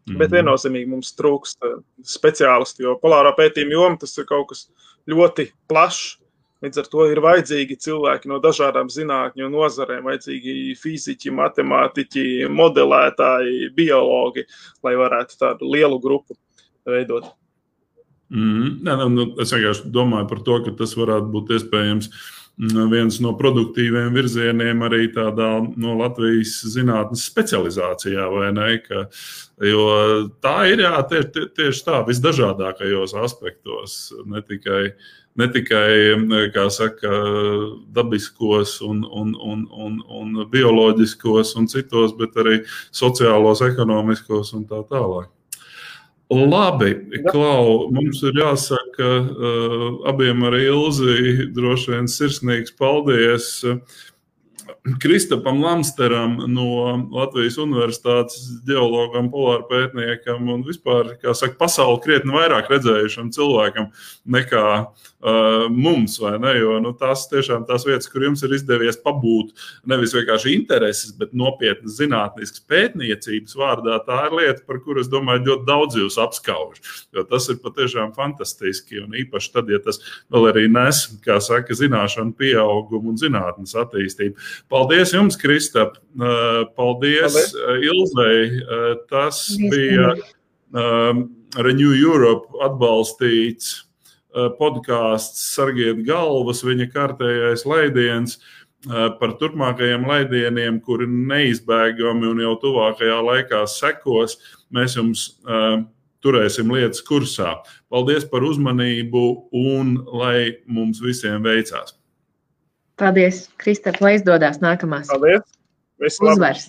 Mm -hmm. Bet viennozīmīgi mums trūkst eh, speciālistu, jo polārā pētījuma joma tas ir kaut kas ļoti plašs. Līdz ar to ir vajadzīgi cilvēki no dažādām zinātņu nozarēm, vajadzīgi fiziķi, matemātiķi, modelētāji, biologi, lai varētu tādu lielu grupu veidot. Mm -hmm. Nē, nu, es vienkārši domāju par to, ka tas varētu būt iespējams uh, viens no produktīviem virzieniem arī tādā no Latvijas zinātnes specializācijā, vai ne? Ka, jo tā ir jā, tieši, tieši tā, visdažādākajos aspektos, ne tikai, ne tikai saka, dabiskos, un, un, un, un, un bioloģiskos un citos, bet arī sociālos, ekonomiskos un tā tālāk. Labi, Klau, mums ir jāsaka uh, abiem ar Ilzi droši vien sirsnīgs paldies. Uh, Kristapam Lamsteram no Latvijas Universitātes geologam, polāra pētniekam un vispār, kā saka, pasauli krietni vairāk redzējušam cilvēkam nekā uh, mums, vai ne? Jo nu, tās tiešām tās vietas, kur jums ir izdevies pabūt nevis vienkārši intereses, bet nopietnas zinātniskas pētniecības vārdā, tā ir lieta, par kuru es domāju, ļoti daudz jūs apskauž. Jo tas ir patiešām fantastiski un īpaši tad, ja tas vēl arī nes, kā saka, zināšanu pieaugumu un zinātnes attīstību. Paldies jums, Kristap! Uh, paldies, Paldies. Uh, Ilzei! Uh, tas Paldies. bija um, Renew Europe atbalstīts podkāsts Sargiet galvas, viņa kārtējais laidiens par turpmākajiem laidieniem, kuri neizbēgami un jau tuvākajā laikā sekos. Mēs jums uh, turēsim lietas kursā. Paldies par uzmanību un lai mums visiem veicās! Paldies, Kristap, lai izdodas nākamās Paldies! Visu labu! uzvaras.